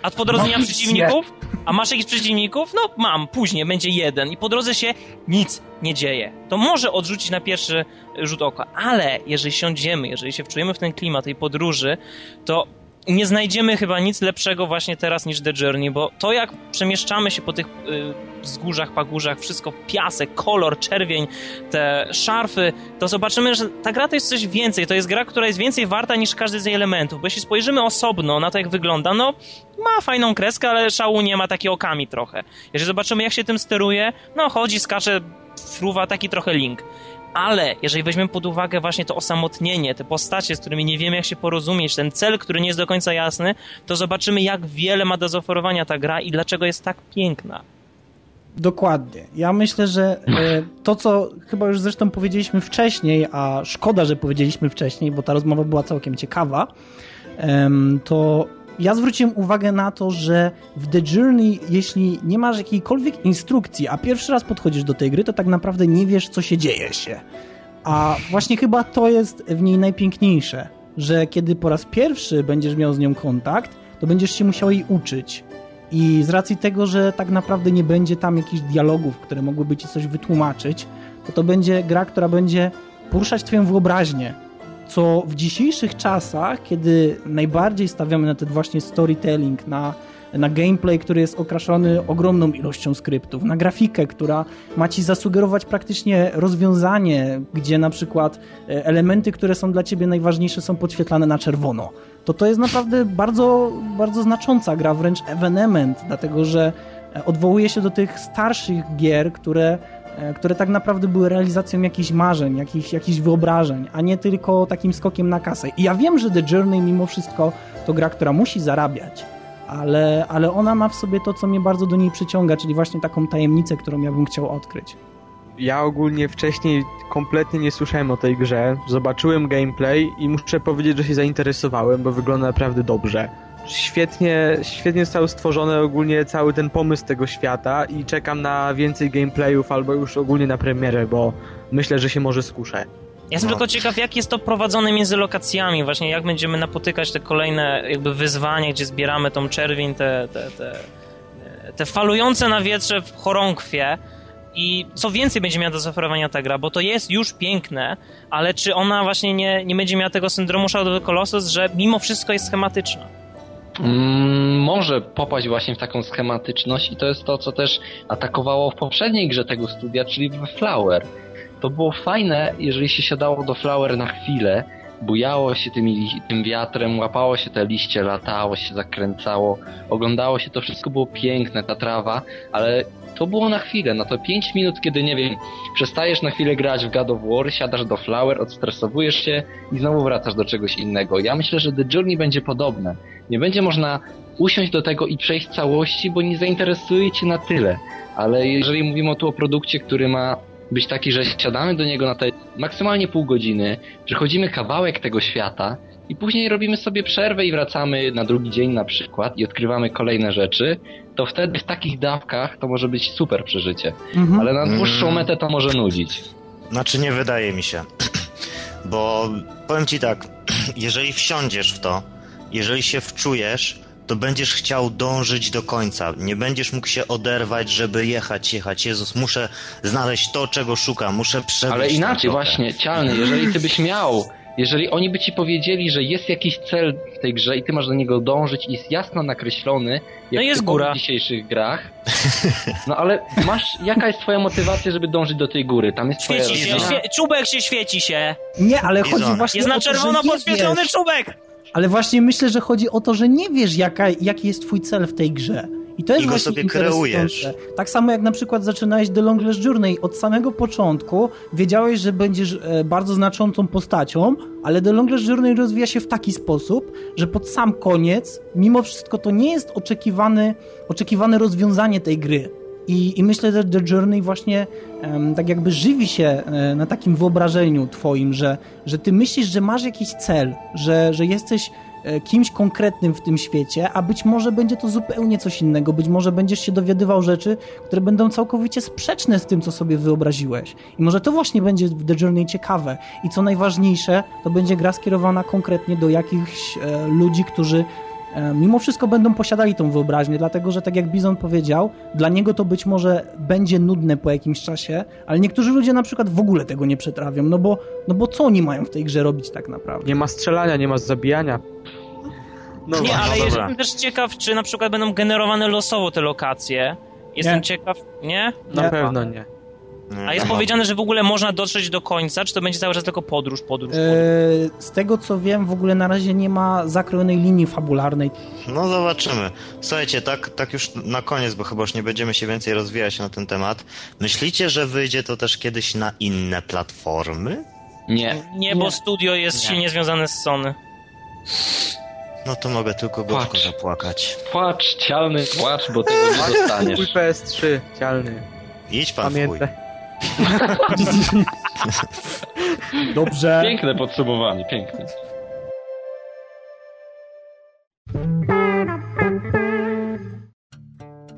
Speaker 5: A po drodze nie mam przeciwników? A masz jakichś przeciwników? No mam, później będzie jeden i po drodze się nic nie dzieje. To może odrzucić na pierwszy rzut oka, ale jeżeli siądziemy, jeżeli się wczujemy w ten klimat tej podróży, to nie znajdziemy chyba nic lepszego właśnie teraz niż The Journey, bo to jak przemieszczamy się po tych y, wzgórzach, pagórzach, wszystko piasek, kolor, czerwień, te szarfy, to zobaczymy, że ta gra to jest coś więcej. To jest gra, która jest więcej warta niż każdy z jej elementów, bo jeśli spojrzymy osobno na to, jak wygląda, no ma fajną kreskę, ale szału nie ma, takie okami trochę. Jeżeli zobaczymy, jak się tym steruje, no chodzi, skacze, fruwa, taki trochę link. Ale jeżeli weźmiemy pod uwagę właśnie to osamotnienie, te postacie, z którymi nie wiemy jak się porozumieć, ten cel, który nie jest do końca jasny, to zobaczymy jak wiele ma do zaoferowania ta gra i dlaczego jest tak piękna.
Speaker 2: Dokładnie. Ja myślę, że e, to, co chyba już zresztą powiedzieliśmy wcześniej, a szkoda, że powiedzieliśmy wcześniej, bo ta rozmowa była całkiem ciekawa, to ja zwróciłem uwagę na to, że w The Journey, jeśli nie masz jakiejkolwiek instrukcji, a pierwszy raz podchodzisz do tej gry, to tak naprawdę nie wiesz, co się dzieje się. A właśnie chyba to jest w niej najpiękniejsze, że kiedy po raz pierwszy będziesz miał z nią kontakt, to będziesz się musiał jej uczyć. I z racji tego, że tak naprawdę nie będzie tam jakichś dialogów, które mogłyby ci coś wytłumaczyć, to to będzie gra, która będzie poruszać twoją wyobraźnię. Co w dzisiejszych czasach, kiedy najbardziej stawiamy na ten właśnie storytelling, na, na gameplay, który jest okraszony ogromną ilością skryptów, na grafikę, która ma ci zasugerować praktycznie rozwiązanie, gdzie na przykład e, elementy, które są dla ciebie najważniejsze, są podświetlane na czerwono. To to jest naprawdę bardzo, bardzo znacząca gra, wręcz evenement, dlatego że e, odwołuje się do tych starszych gier, które, które tak naprawdę były realizacją jakichś marzeń, jakichś, jakichś wyobrażeń, a nie tylko takim skokiem na kasę. I ja wiem, że The Journey mimo wszystko to gra, która musi zarabiać, ale, ale ona ma w sobie to, co mnie bardzo do niej przyciąga, czyli właśnie taką tajemnicę, którą ja bym chciał odkryć.
Speaker 4: Ja ogólnie wcześniej kompletnie nie słyszałem o tej grze. Zobaczyłem gameplay i muszę powiedzieć, że się zainteresowałem, bo wygląda naprawdę dobrze. Świetnie, świetnie został stworzony ogólnie cały ten pomysł tego świata i czekam na więcej gameplayów albo już ogólnie na premierę, bo myślę, że się może skuszę.
Speaker 5: Ja jestem
Speaker 3: No.
Speaker 5: tylko ciekaw, jak jest to prowadzone między lokacjami, właśnie jak będziemy napotykać te kolejne jakby wyzwania, gdzie zbieramy tą czerwień, te, te, te, te falujące na wietrze w chorąkwie i co więcej będzie miała do zaoferowania ta gra, bo to jest już piękne, ale czy ona właśnie nie, nie będzie miała tego syndromu Shadow of the Colossus, że mimo wszystko jest schematyczna?
Speaker 1: Mm, może popaść właśnie w taką schematyczność i to jest to, co też atakowało w poprzedniej grze tego studia, czyli w Flower. To było fajne, jeżeli się siadało do Flower na chwilę, bujało się tymi, tym wiatrem, łapało się te liście, latało się, zakręcało, oglądało się, to wszystko było piękne, ta trawa, ale to było na chwilę, na to 5 minut, kiedy, nie wiem, przestajesz na chwilę grać w God of War, siadasz do Flower, odstresowujesz się i znowu wracasz do czegoś innego. Ja myślę, że The Journey będzie podobne. Nie będzie można usiąść do tego i przejść całości, bo nie zainteresuje cię na tyle. Ale jeżeli mówimy tu o produkcie, który ma być taki, że siadamy do niego na te maksymalnie pół godziny, przechodzimy kawałek tego świata i później robimy sobie przerwę i wracamy na drugi dzień na przykład i odkrywamy kolejne rzeczy, to wtedy w takich dawkach to może być super przeżycie.
Speaker 2: Mhm.
Speaker 1: Ale na dłuższą
Speaker 3: Mm.
Speaker 1: metę to może nudzić.
Speaker 3: Znaczy nie wydaje mi się. Bo powiem ci tak, (clears throat) jeżeli wsiądziesz w to, jeżeli się wczujesz, to będziesz chciał dążyć do końca. Nie będziesz mógł się oderwać, żeby jechać, jechać. Jezus, muszę znaleźć to, czego szukam, muszę przebyć.
Speaker 1: Ale inaczej właśnie, Cialny, jeżeli ty byś miał, (clears throat) jeżeli oni by ci powiedzieli, że jest jakiś cel w tej grze i ty masz do niego dążyć i jest jasno nakreślony, jak
Speaker 5: No jest góra.
Speaker 1: w dzisiejszych grach, (laughs) no ale masz, jaka jest twoja motywacja, żeby dążyć do tej góry? Tam jest twoja
Speaker 5: Świeci się,
Speaker 1: rodzina?
Speaker 5: świe, czubek się świeci się.
Speaker 2: Nie, ale chodzi właśnie
Speaker 5: Jest
Speaker 2: o
Speaker 5: na
Speaker 2: to, że
Speaker 5: czerwono
Speaker 2: nie
Speaker 5: podświetlony czubek.
Speaker 2: Ale właśnie myślę, że chodzi o to, że nie wiesz, jaka, jaki jest twój cel w tej grze. I to jest
Speaker 3: I go
Speaker 2: właśnie
Speaker 3: sobie kreujesz.
Speaker 2: Tak samo jak na przykład zaczynałeś The Longest Journey. Od samego początku wiedziałeś, że będziesz e, bardzo znaczącą postacią, ale The Longest Journey rozwija się w taki sposób, że pod sam koniec, mimo wszystko to nie jest oczekiwany, oczekiwane rozwiązanie tej gry. I, I myślę, że The Journey właśnie em, tak jakby żywi się e, na takim wyobrażeniu twoim, że, że ty myślisz, że masz jakiś cel, że, że jesteś kimś konkretnym w tym świecie, a być może będzie to zupełnie coś innego. Być może będziesz się dowiadywał rzeczy, które będą całkowicie sprzeczne z tym, co sobie wyobraziłeś. I może to właśnie będzie w The Journey ciekawe. I co najważniejsze, to będzie gra skierowana konkretnie do jakichś e, ludzi, którzy e, mimo wszystko będą posiadali tą wyobraźnię, dlatego że tak jak Bizon powiedział, dla niego to być może będzie nudne po jakimś czasie, ale niektórzy ludzie na przykład w ogóle tego nie przetrawią, no bo, no bo co oni mają w tej grze robić tak naprawdę?
Speaker 4: Nie ma strzelania, nie ma zabijania.
Speaker 3: No,
Speaker 5: Nie,
Speaker 3: no
Speaker 5: ale
Speaker 3: dobra.
Speaker 5: jestem też ciekaw, czy na przykład będą generowane losowo te lokacje. Jestem
Speaker 2: Nie.
Speaker 5: ciekaw, nie?
Speaker 4: Na
Speaker 2: Nie.
Speaker 4: pewno nie.
Speaker 5: A jest
Speaker 3: no.
Speaker 5: powiedziane, że w ogóle można dotrzeć do końca, czy to będzie cały czas tylko podróż, podróż,
Speaker 2: E,
Speaker 5: podróż?
Speaker 2: z tego co wiem, w ogóle na razie nie ma zakrojonej linii fabularnej.
Speaker 3: No zobaczymy. Słuchajcie, tak, tak już na koniec, bo chyba już nie będziemy się więcej rozwijać na ten temat. Myślicie, że wyjdzie to też kiedyś na inne platformy?
Speaker 1: Nie.
Speaker 5: Nie, bo
Speaker 2: nie.
Speaker 5: studio jest
Speaker 1: Nie.
Speaker 5: silnie związane z Sony.
Speaker 3: No to mogę tylko gorzko
Speaker 1: Płacz.
Speaker 3: zapłakać.
Speaker 1: Płacz, Cialny, płacz, bo tego nie dostaniesz.
Speaker 4: Twój PS3, cialny.
Speaker 3: Idź pan w chuj.
Speaker 2: Dobrze.
Speaker 1: Piękne podsumowanie, piękne.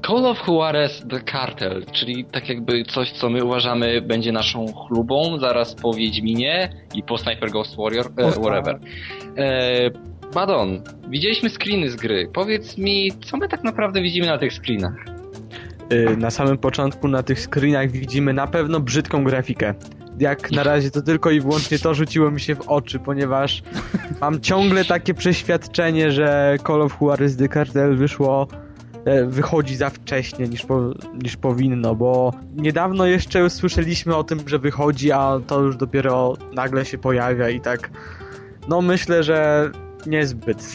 Speaker 1: Call of Juarez The Cartel, czyli tak jakby coś, co my uważamy będzie naszą chlubą zaraz po Wiedźminie i po Sniper Ghost Warrior, e, whatever. E, Badon, widzieliśmy screeny z gry. Powiedz mi, co my tak naprawdę widzimy na tych screenach?
Speaker 4: Y, Na samym początku na tych screenach widzimy na pewno brzydką grafikę. Jak na razie to tylko i wyłącznie to rzuciło mi się w oczy, ponieważ mam ciągle takie przeświadczenie, że Call of Juarez The Cartel wyszło e, wychodzi za wcześnie niż, po, niż powinno, bo niedawno jeszcze słyszeliśmy o tym, że wychodzi, a to już dopiero nagle się pojawia i tak no myślę, że niezbyt.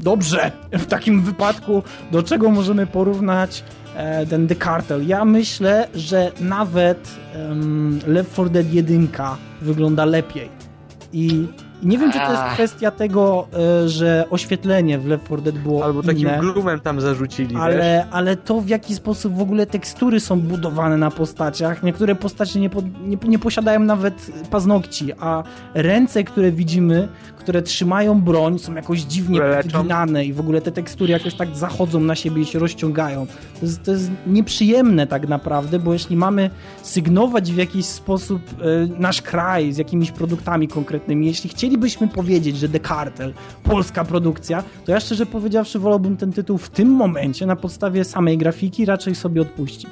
Speaker 2: Dobrze. W takim wypadku do czego możemy porównać ten The Cartel? Ja myślę, że nawet em, Left 4 Dead 1 wygląda lepiej. I nie wiem, czy to jest kwestia tego, e, że oświetlenie w Left 4 Dead było
Speaker 4: Albo takim
Speaker 2: inne.
Speaker 4: glumem tam zarzucili, wiesz?
Speaker 2: Ale, ale to w jaki sposób w ogóle tekstury są budowane na postaciach. Niektóre postacie nie, po, nie, nie posiadają nawet paznokci, a ręce, które widzimy, które trzymają broń, są jakoś dziwnie podginane i w ogóle te tekstury jakoś tak zachodzą na siebie i się rozciągają. To jest, to jest nieprzyjemne tak naprawdę, bo jeśli mamy sygnować w jakiś sposób e, nasz kraj z jakimiś produktami konkretnymi, jeśli chcielibyśmy powiedzieć, że The Cartel, polska produkcja, to ja szczerze powiedziawszy wolałbym ten tytuł w tym momencie na podstawie samej grafiki raczej sobie odpuścić.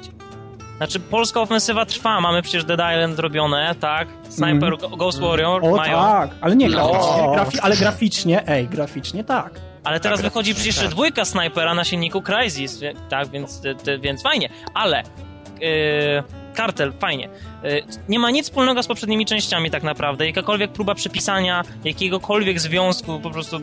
Speaker 5: Znaczy, polska ofensywa trwa, mamy przecież Dead Island robione, tak? Sniper, Go- Ghost Warrior
Speaker 2: O
Speaker 5: mają.
Speaker 2: tak, ale nie
Speaker 1: No.
Speaker 2: graficznie, grafi ale graficznie, ej, graficznie tak.
Speaker 5: Ale teraz
Speaker 3: Tak,
Speaker 5: wychodzi przecież
Speaker 3: tak.
Speaker 5: dwójka snajpera na silniku Crysis, tak, więc, ty, ty, więc fajnie. Ale yy, kartel, fajnie. Yy, nie ma nic wspólnego z poprzednimi częściami tak naprawdę. Jakakolwiek próba przypisania jakiegokolwiek związku po prostu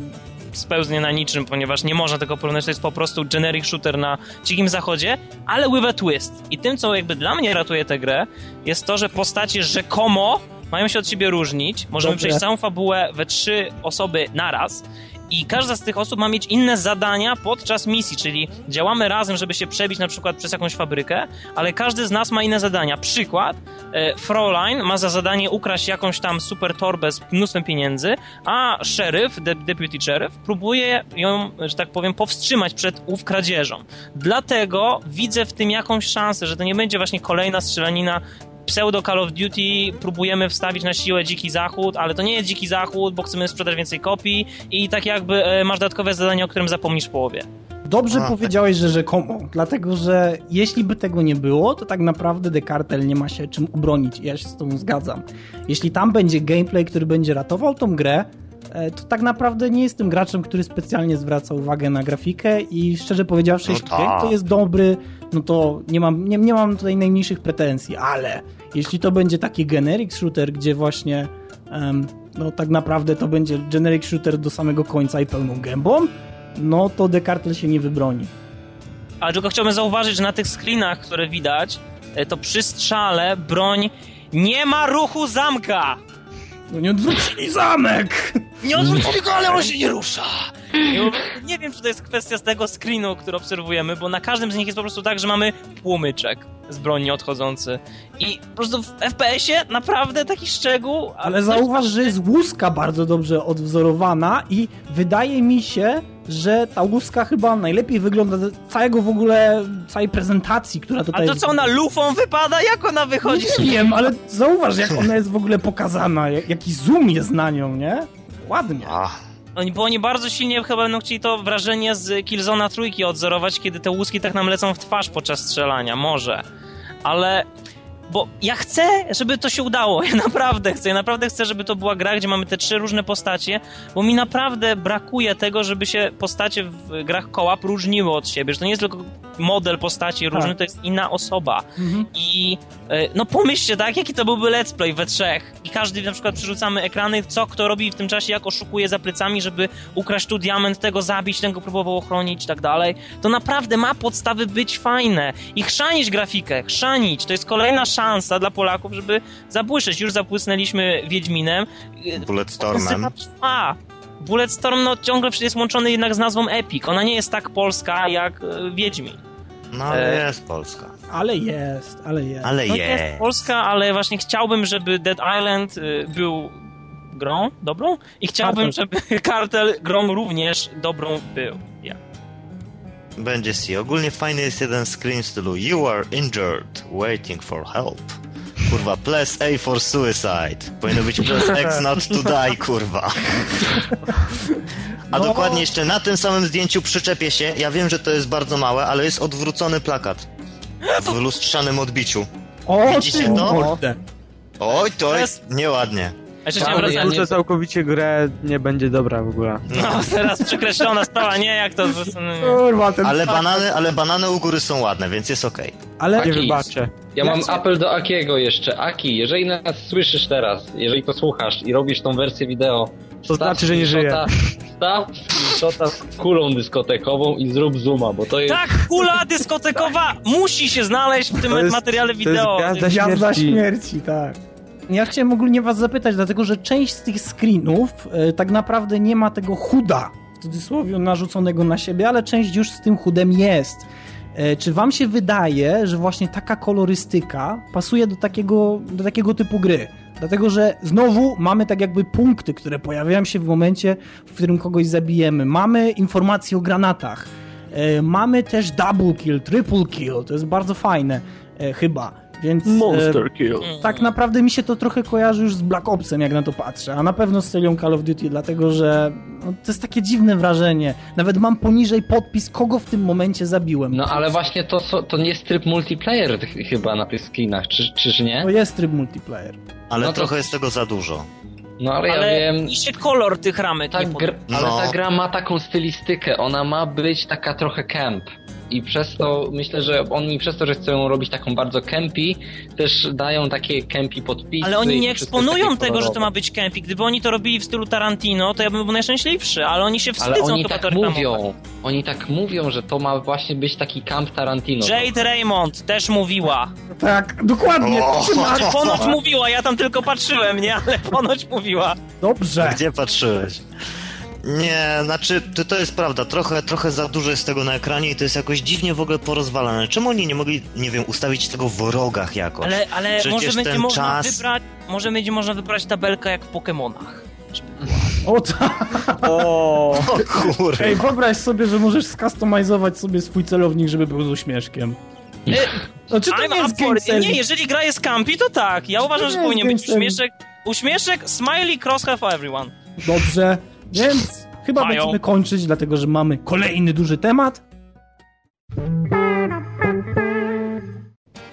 Speaker 5: spełznie na niczym, ponieważ nie można tego porównać. To jest po prostu generic shooter na dzikim zachodzie, ale with a twist. I tym, co jakby dla mnie ratuje tę grę, jest to, że postacie rzekomo mają się od siebie różnić. Możemy
Speaker 2: Dobrze.
Speaker 5: przejść całą fabułę we trzy osoby naraz i każda z tych osób ma mieć inne zadania podczas misji, czyli działamy razem, żeby się przebić na przykład przez jakąś fabrykę, ale każdy z nas ma inne zadania. Przykład, e, Fraulein ma za zadanie ukraść jakąś tam super torbę z mnóstwem pieniędzy, a szeryf, de deputy sheriff, próbuje ją, że tak powiem, powstrzymać przed ów kradzieżą. Dlatego widzę w tym jakąś szansę, że to nie będzie właśnie kolejna strzelanina pseudo Call of Duty próbujemy wstawić na siłę Dziki Zachód, ale to nie jest Dziki Zachód, bo chcemy sprzedać więcej kopii i tak jakby e, masz dodatkowe zadanie, o którym zapomnisz w połowie.
Speaker 2: Dobrze
Speaker 3: A,
Speaker 2: powiedziałeś, że rzekomo, dlatego że jeśli by tego nie było, to tak naprawdę Dekartel nie ma się czym obronić i ja się z tobą zgadzam. Jeśli tam będzie gameplay, który będzie ratował tą grę, e, to tak naprawdę nie jestem graczem, który specjalnie zwraca uwagę na grafikę i szczerze powiedziawszy,
Speaker 3: No
Speaker 2: jeśli
Speaker 3: tak.
Speaker 2: to jest dobry, no to nie mam, nie, nie mam tutaj najmniejszych pretensji, ale jeśli to będzie taki generic shooter, gdzie właśnie em, no tak naprawdę to będzie generic shooter do samego końca i pełną gębą, no to Dekartel się nie wybroni.
Speaker 5: Ale tylko chciałbym zauważyć, że na tych screenach, które widać, e, to przy strzale broń nie ma ruchu zamka!
Speaker 2: No nie odwrócili zamek!
Speaker 5: Nie odwrócili go, ale on się nie rusza! Nie wiem, czy to jest kwestia z tego screenu, który obserwujemy, bo na każdym z nich jest po prostu tak, że mamy płomyczek z broni odchodzący. I po prostu w FPS-ie naprawdę taki szczegół... a
Speaker 2: Ale zauważ, że jest łuska bardzo dobrze odwzorowana i wydaje mi się, że ta łuska chyba najlepiej wygląda z całego w ogóle, całej prezentacji, która
Speaker 5: A
Speaker 2: tutaj
Speaker 5: to co, ona lufą wypada? Jak ona wychodzi?
Speaker 2: Nie wiem, ale zauważ, jak ona jest w ogóle pokazana, jak- jaki zoom jest na nią, nie? Ładnie.
Speaker 3: A,
Speaker 5: Oni, bo oni bardzo silnie chyba będą chcieli to wrażenie z Killzona trójki odzorować, kiedy te łuski tak nam lecą w twarz podczas strzelania. Może. Ale... Bo ja chcę, żeby to się udało. (laughs) Ja naprawdę chcę. Ja naprawdę chcę, żeby to była gra, gdzie mamy te trzy różne postacie, bo mi naprawdę brakuje tego, żeby się postacie w grach kołap różniły od siebie. Że to nie jest tylko model postaci różny, to jest inna osoba.
Speaker 2: Mhm.
Speaker 5: I e, no pomyślcie, tak, jaki to byłby let's play we trzech. I każdy na przykład przerzucamy ekrany, co kto robi w tym czasie, jak oszukuje za plecami, żeby ukraść tu diament, tego zabić, tego próbował ochronić i tak dalej. To naprawdę ma podstawy być fajne. I chrzanić grafikę, chrzanić. To jest kolejna szansa dla Polaków, żeby zabłyszczeć. Już zabłysnęliśmy Wiedźminem.
Speaker 3: Bulletstormem.
Speaker 5: Trwa. Bulletstorm no, ciągle jest łączony jednak z nazwą Epic. Ona nie jest tak polska jak e, Wiedźmin.
Speaker 3: No ale
Speaker 5: E,
Speaker 3: jest Polska.
Speaker 2: Ale jest, ale jest.
Speaker 3: Ale
Speaker 5: No
Speaker 3: jest.
Speaker 5: jest Polska, ale właśnie chciałbym, żeby Dead Island y, był grą dobrą i chciałbym,
Speaker 2: Kartel.
Speaker 5: żeby (laughs) Kartel grą również dobrą był. Ja.
Speaker 3: Będzie si. Ogólnie fajny jest jeden screen w stylu You are injured, waiting for help. Kurwa, press A for suicide. Powinno być press X not to die, kurwa. A
Speaker 2: No.
Speaker 3: dokładnie jeszcze na tym samym zdjęciu przyczepię się. Ja wiem, że to jest bardzo małe, ale jest odwrócony plakat. W lustrzanym odbiciu.
Speaker 2: O,
Speaker 3: Widzicie to? Oj, To jest nieładnie.
Speaker 5: A jeszcze
Speaker 1: Ale
Speaker 5: chciałem wracać.
Speaker 4: całkowicie grę nie będzie dobra w ogóle.
Speaker 5: No, teraz przekreślona sprawa, nie jak to...
Speaker 2: Kurwa, ten
Speaker 3: Ale banany, ale banany u góry są ładne, więc jest okej.
Speaker 2: Ale
Speaker 4: Nie wybaczę.
Speaker 1: Ja mam apel do Akiego jeszcze. Aki, jeżeli nas słyszysz teraz, jeżeli to słuchasz i robisz tą wersję wideo,
Speaker 4: To znaczy, że nie żyje.
Speaker 1: Staw shota z kulą dyskotekową i zrób zooma, bo to jest...
Speaker 5: Tak, kula dyskotekowa musi się znaleźć w tym
Speaker 4: jest-
Speaker 5: materiale
Speaker 4: to jest
Speaker 5: wideo.
Speaker 4: Gwiazda śmierci.
Speaker 2: śmierci, tak. Ja chciałem ogólnie was zapytać, dlatego że część z tych screenów e, tak naprawdę nie ma tego chuda, w cudzysłowie narzuconego na siebie, ale część już z tym chudem jest. E, Czy wam się wydaje, że właśnie taka kolorystyka pasuje do takiego, do takiego typu gry? Dlatego, że znowu mamy tak jakby punkty, które pojawiają się w momencie, w którym kogoś zabijemy. Mamy informacje o granatach. E, Mamy też double kill, triple kill. To jest bardzo fajne, chyba. Więc e,
Speaker 4: kill.
Speaker 5: Mm.
Speaker 2: tak naprawdę mi się to trochę kojarzy już z Black Opsem, jak na to patrzę, a na pewno z serią Call of Duty, dlatego że no, to jest takie dziwne wrażenie. Nawet mam poniżej podpis, kogo w tym momencie zabiłem.
Speaker 1: No ale właśnie to, to nie jest tryb multiplayer ch- chyba na tych skinach, czy, czyż nie?
Speaker 2: To jest tryb multiplayer.
Speaker 3: Ale
Speaker 1: No to-
Speaker 3: trochę jest tego za dużo.
Speaker 1: No ale,
Speaker 5: Ale
Speaker 1: ja wiem...
Speaker 5: się kolor tych ramek
Speaker 1: Ta
Speaker 5: nie
Speaker 1: gr-
Speaker 5: podoba.
Speaker 1: ale
Speaker 3: No.
Speaker 1: ta gra ma taką stylistykę, ona ma być taka trochę camp. I przez to, myślę, że oni przez to, że chcą robić taką bardzo campy, też dają takie campy podpisy.
Speaker 5: Ale oni nie eksponują tego, że to ma być camping. Gdyby oni to robili w stylu Tarantino, to ja bym był najszczęśliwszy, ale oni się
Speaker 1: Ale
Speaker 5: wstydzą
Speaker 1: oni
Speaker 5: chyba
Speaker 1: tak
Speaker 5: to reklamować.
Speaker 1: mówią. Oni tak mówią, że to ma właśnie być taki camp Tarantino.
Speaker 5: Jade Raymond też mówiła.
Speaker 2: Tak, dokładnie.
Speaker 3: O!
Speaker 5: Ale ponoć mówiła, ja tam tylko patrzyłem, nie? Ale ponoć mówiła.
Speaker 2: Dobrze.
Speaker 3: Gdzie patrzyłeś? Nie, znaczy to, to jest prawda, trochę, trochę za dużo jest tego na ekranie i to jest jakoś dziwnie w ogóle porozwalane. Czemu oni nie mogli, nie wiem, ustawić tego w rogach jakoś?
Speaker 5: Ale, ale
Speaker 3: Przecież
Speaker 5: może będzie można
Speaker 3: czas...
Speaker 5: wybrać, może będzie można wybrać tabelkę jak w Pokemonach.
Speaker 2: O tak!
Speaker 4: O, (laughs)
Speaker 3: O kurde.
Speaker 2: Ej, wyobraź sobie, że możesz skustomizować sobie swój celownik, żeby był z uśmieszkiem. No czy to
Speaker 5: I'm
Speaker 2: nie jest game
Speaker 5: Nie, jeżeli gra jest campi, to tak. Ja uważam,
Speaker 2: nie
Speaker 5: że powinien być uśmieszek. Uśmieszek, smiley, crosshair for everyone.
Speaker 2: Dobrze, więc chyba
Speaker 5: Mają.
Speaker 2: będziemy kończyć, dlatego że mamy kolejny duży temat.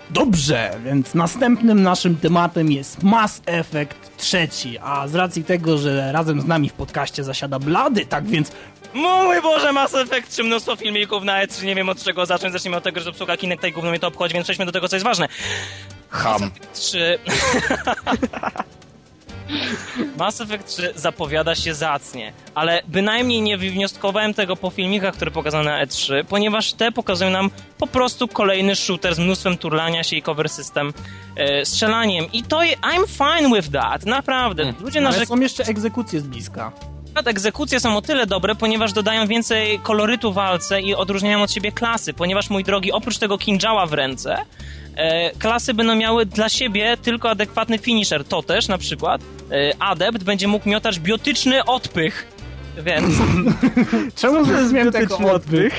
Speaker 2: Dobrze, więc następnym naszym tematem jest Mass Effect trzeci, a z racji tego, że razem z nami w podcaście zasiada Blady, tak więc
Speaker 5: Mój Boże, Mass Effect, czy mnóstwo filmików na E3, nie wiem od czego zacząć, zacznijmy od tego, że obsługa Kinect tej gówno mnie to obchodzi, więc przejdźmy do tego, co jest ważne.
Speaker 3: Ham.
Speaker 5: 3... (laughs) Mass Effect 3 zapowiada się zacnie, ale bynajmniej nie wywnioskowałem tego po filmikach, które pokazano na E3, ponieważ te pokazują nam po prostu kolejny shooter z mnóstwem turlania się i cover system e, strzelaniem. I to I'm fine with that, naprawdę. Ludzie
Speaker 2: ale
Speaker 5: narzekają
Speaker 2: są jeszcze egzekucje z bliska.
Speaker 5: przykład egzekucje są o tyle dobre, ponieważ dodają więcej kolorytu walce i odróżniają od siebie klasy, ponieważ, mój drogi, oprócz tego kinżała w ręce, e, klasy będą miały dla siebie tylko adekwatny finisher. To też, na przykład, adept będzie mógł miotać biotyczny odpych. Więc (laughs)
Speaker 2: Czemu zrozumiałem tego
Speaker 4: biotyczny
Speaker 2: odbyt?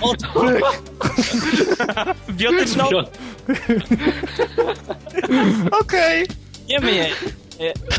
Speaker 5: odpych. (laughs) Biotyczny odpych. (laughs)
Speaker 3: Okej.
Speaker 5: Nie mniej.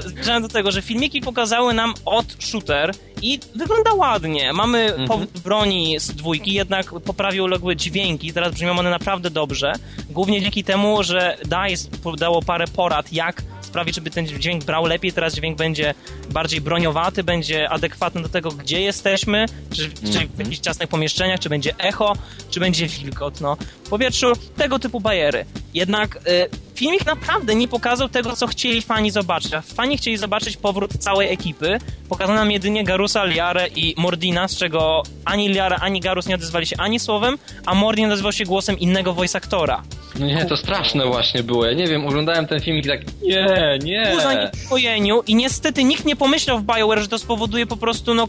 Speaker 5: Zmierzałem do tego, że filmiki pokazały nam od shooter i wygląda ładnie. Mamy powód broni z dwójki, jednak poprawił uległe dźwięki, teraz brzmią one naprawdę dobrze. Głównie dzięki temu, że DICE dało parę porad, jak sprawić, żeby ten dźwięk brał lepiej. Teraz dźwięk będzie bardziej broniowaty, będzie adekwatny do tego, gdzie jesteśmy, czy, czy w jakichś ciasnych pomieszczeniach, czy będzie echo, czy będzie wilgot. No. W powietrzu tego typu bajery. Jednak y, filmik naprawdę nie pokazał tego, co chcieli fani zobaczyć. A fani chcieli zobaczyć powrót całej ekipy. Pokazano nam jedynie Garusa, Liarę i Mordina, z czego ani Liara, ani Garus nie odezwali się ani słowem, a Mordin odezwał się głosem innego voice aktora.
Speaker 1: No nie, to straszne właśnie było. Ja nie wiem, oglądałem ten filmik i tak, nie, nie.
Speaker 5: ku zaniepokojeniu i niestety nikt nie pomyślał w BioWare, że to spowoduje po prostu no,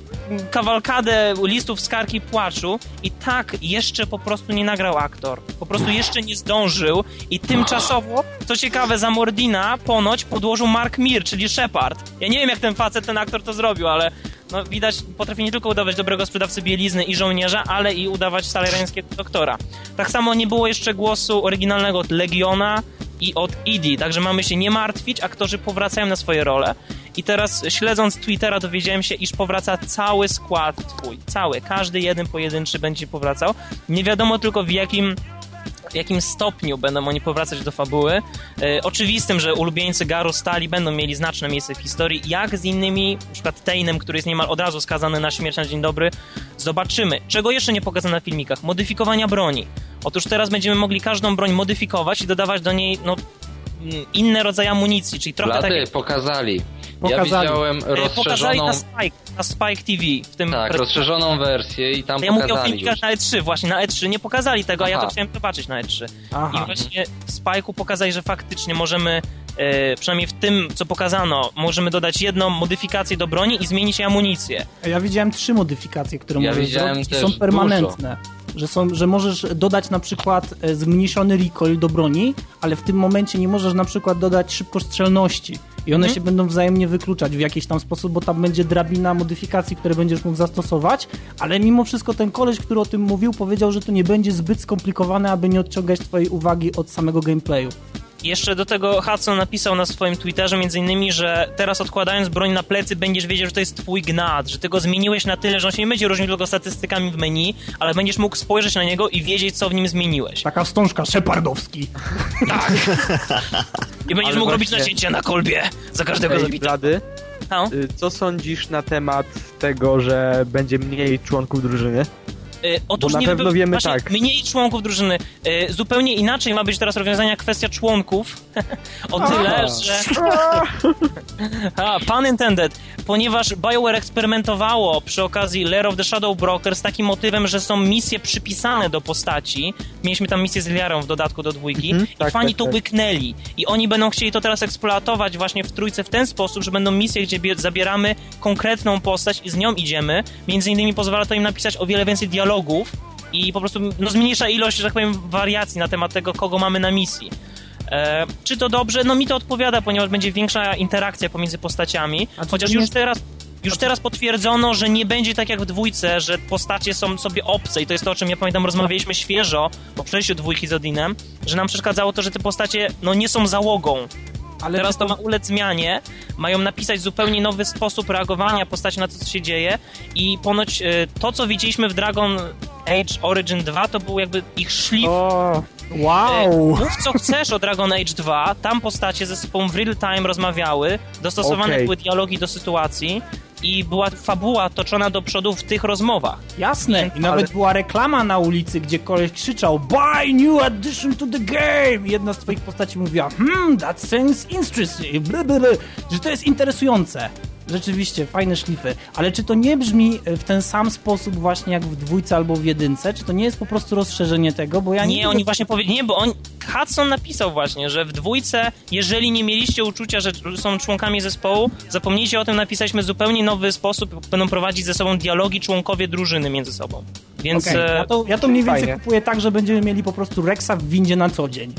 Speaker 5: kawalkadę listów skargi płaczu i tak jeszcze po prostu nie nagrał aktor. Po prostu jeszcze nie zdążył i tymczasowo, co ciekawe, za Mordina ponoć podłożył Mark Mir, czyli Shepard. Ja nie wiem jak ten facet, ten aktor to zrobił, ale no, widać, potrafi nie tylko udawać dobrego sprzedawcy bielizny i żołnierza, ale i udawać salerańskiego doktora. Tak samo nie było jeszcze głosu oryginalnego od Legiona, i od ID, także mamy się nie martwić, aktorzy powracają na swoje role. I teraz śledząc Twittera dowiedziałem się, iż powraca cały skład twój, cały, każdy jeden pojedynczy będzie powracał. Nie wiadomo tylko w jakim w jakim stopniu będą oni powracać do fabuły. E, oczywistym, że ulubieńcy Garu Stali będą mieli znaczne miejsce w historii, jak z innymi, na przykład Tainem, który jest niemal od razu skazany na śmierć na dzień dobry. Zobaczymy. Czego jeszcze nie pokazano na filmikach? Modyfikowania broni. Otóż teraz będziemy mogli każdą broń modyfikować i dodawać do niej, no, mm, inne rodzaje amunicji, czyli trochę tak
Speaker 1: Blady
Speaker 5: jak
Speaker 1: pokazali.
Speaker 2: Pokazali.
Speaker 1: Ja widziałem
Speaker 5: e, pokazali
Speaker 1: rozszerzoną...
Speaker 5: na Spike, na Spike TV. W tym
Speaker 1: Tak,
Speaker 5: pre-
Speaker 1: rozszerzoną wersję i tam
Speaker 5: ja mówię o
Speaker 1: pokazali
Speaker 5: filmikach
Speaker 1: już.
Speaker 5: na E3, właśnie na E3 nie pokazali tego, a ja to
Speaker 1: Aha.
Speaker 5: chciałem zobaczyć na E3.
Speaker 2: Aha.
Speaker 5: I właśnie w Spike'u pokazali, że faktycznie możemy, e, przynajmniej w tym, co pokazano, możemy dodać jedną modyfikację do broni i zmienić jej amunicję.
Speaker 2: Ja widziałem trzy modyfikacje, które
Speaker 1: Ja
Speaker 2: możesz
Speaker 1: widziałem
Speaker 2: zrobić i są permanentne. Że, są, że możesz dodać na przykład e, zmniejszony recoil do broni, ale w tym momencie nie możesz na przykład dodać szybkostrzelności. I one
Speaker 5: Mhm.
Speaker 2: się będą wzajemnie wykluczać w jakiś tam sposób, bo tam będzie drabina modyfikacji, które będziesz mógł zastosować, ale mimo wszystko ten koleś, który o tym mówił, powiedział, że to nie będzie zbyt skomplikowane, aby nie odciągać twojej uwagi od samego gameplayu.
Speaker 5: Jeszcze do tego Hudson napisał na swoim Twitterze między innymi, że teraz odkładając broń na plecy będziesz wiedział, że to jest twój gnat, że ty go zmieniłeś na tyle, że on się nie będzie różnił tylko statystykami w menu, ale będziesz mógł spojrzeć na niego i wiedzieć, co w nim zmieniłeś.
Speaker 2: Taka wstążka Szepardowski. (laughs)
Speaker 5: I będziesz
Speaker 4: Ale
Speaker 5: mógł robić nacięcia na kolbie za każdego
Speaker 4: Ej,
Speaker 5: zabitego.
Speaker 4: Blady,
Speaker 5: No.
Speaker 4: y, co sądzisz na temat tego, że będzie mniej członków drużyny?
Speaker 5: E, otóż
Speaker 4: Bo na
Speaker 5: nie
Speaker 4: pewno wiemy
Speaker 5: właśnie
Speaker 4: tak.
Speaker 5: Mniej członków drużyny. E, zupełnie inaczej ma być teraz rozwiązania kwestia członków. (laughs) o tyle, że. (laughs) A, pun intended. Ponieważ BioWare eksperymentowało przy okazji Lair of the Shadow Broker z takim motywem, że są misje przypisane do postaci. Mieliśmy tam misję z Liarą w dodatku do dwójki.
Speaker 4: Mhm,
Speaker 5: I
Speaker 4: tak,
Speaker 5: fani
Speaker 4: tak,
Speaker 5: to
Speaker 4: tak.
Speaker 5: łyknęli. I oni będą chcieli to teraz eksploatować właśnie w trójce w ten sposób, że będą misje, gdzie bie- zabieramy konkretną postać i z nią idziemy. Między innymi pozwala to im napisać o wiele więcej dialogów i po prostu no, zmniejsza ilość, że tak powiem, wariacji na temat tego, kogo mamy na misji. E, czy to dobrze? No mi to odpowiada, ponieważ będzie większa interakcja pomiędzy postaciami, chociaż już teraz już teraz potwierdzono, że nie będzie tak jak w dwójce, że postacie są sobie obce i to jest to, o czym ja pamiętam, rozmawialiśmy świeżo po przejściu dwójki z Odinem, że nam przeszkadzało to, że te postacie no nie są załogą.
Speaker 2: Ale
Speaker 5: Teraz to ma ulec zmianie, mają napisać zupełnie nowy sposób reagowania postaci na to, co się dzieje. I ponoć e, to, co widzieliśmy w Dragon Age Origin 2, to był jakby ich szlif.
Speaker 4: O,
Speaker 2: Wow!
Speaker 5: Mów co chcesz o Dragon Age 2, tam postacie ze sobą w real time rozmawiały, dostosowane
Speaker 4: Okej.
Speaker 5: były dialogi do sytuacji i była fabuła toczona do przodu w tych rozmowach.
Speaker 2: Jasne, i nawet była reklama na ulicy, gdzie koleś krzyczał Buy new addition to the game! I jedna z twoich postaci mówiła Hmm, that sounds interesting, bla, bla, bla. że to jest interesujące. Rzeczywiście, fajne szlify. Ale czy to nie brzmi w ten sam sposób właśnie jak w dwójce albo w jedynce? Czy to nie jest po prostu rozszerzenie tego? Bo ja nie,
Speaker 5: Nie, oni właśnie powiedzieli, nie, bo on, Hudson napisał właśnie, że w dwójce, jeżeli nie mieliście uczucia, że są członkami zespołu, zapomnijcie o tym, napisaliśmy zupełnie nowy sposób, będą prowadzić ze sobą dialogi członkowie drużyny między sobą. Więc
Speaker 2: Okej,
Speaker 5: e,
Speaker 2: ja, to, ja to mniej więcej
Speaker 4: Fajnie.
Speaker 2: kupuję tak, że będziemy mieli po prostu Rexa w windzie na co dzień.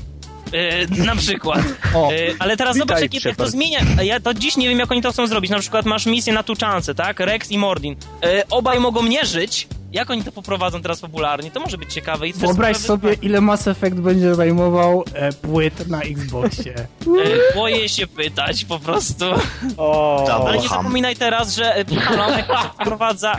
Speaker 5: E, na przykład.
Speaker 2: O.
Speaker 5: E, ale teraz zobacz, jak, jak to zmienia. Ja to dziś nie wiem, jak oni to chcą zrobić. Na przykład masz misję na tuczance, tak? Rex i Mordin. E, obaj mogą nie żyć. Jak oni to poprowadzą teraz fabularnie? To może być ciekawe. I
Speaker 2: Wyobraź
Speaker 5: sprawy-
Speaker 2: sobie, ile Mass Effect będzie zajmował e, płyt na Xboxie.
Speaker 5: E, boję się pytać po prostu.
Speaker 4: o.
Speaker 5: Ale nie
Speaker 3: Ham.
Speaker 5: zapominaj teraz, że Microsoft (laughs) wprowadza...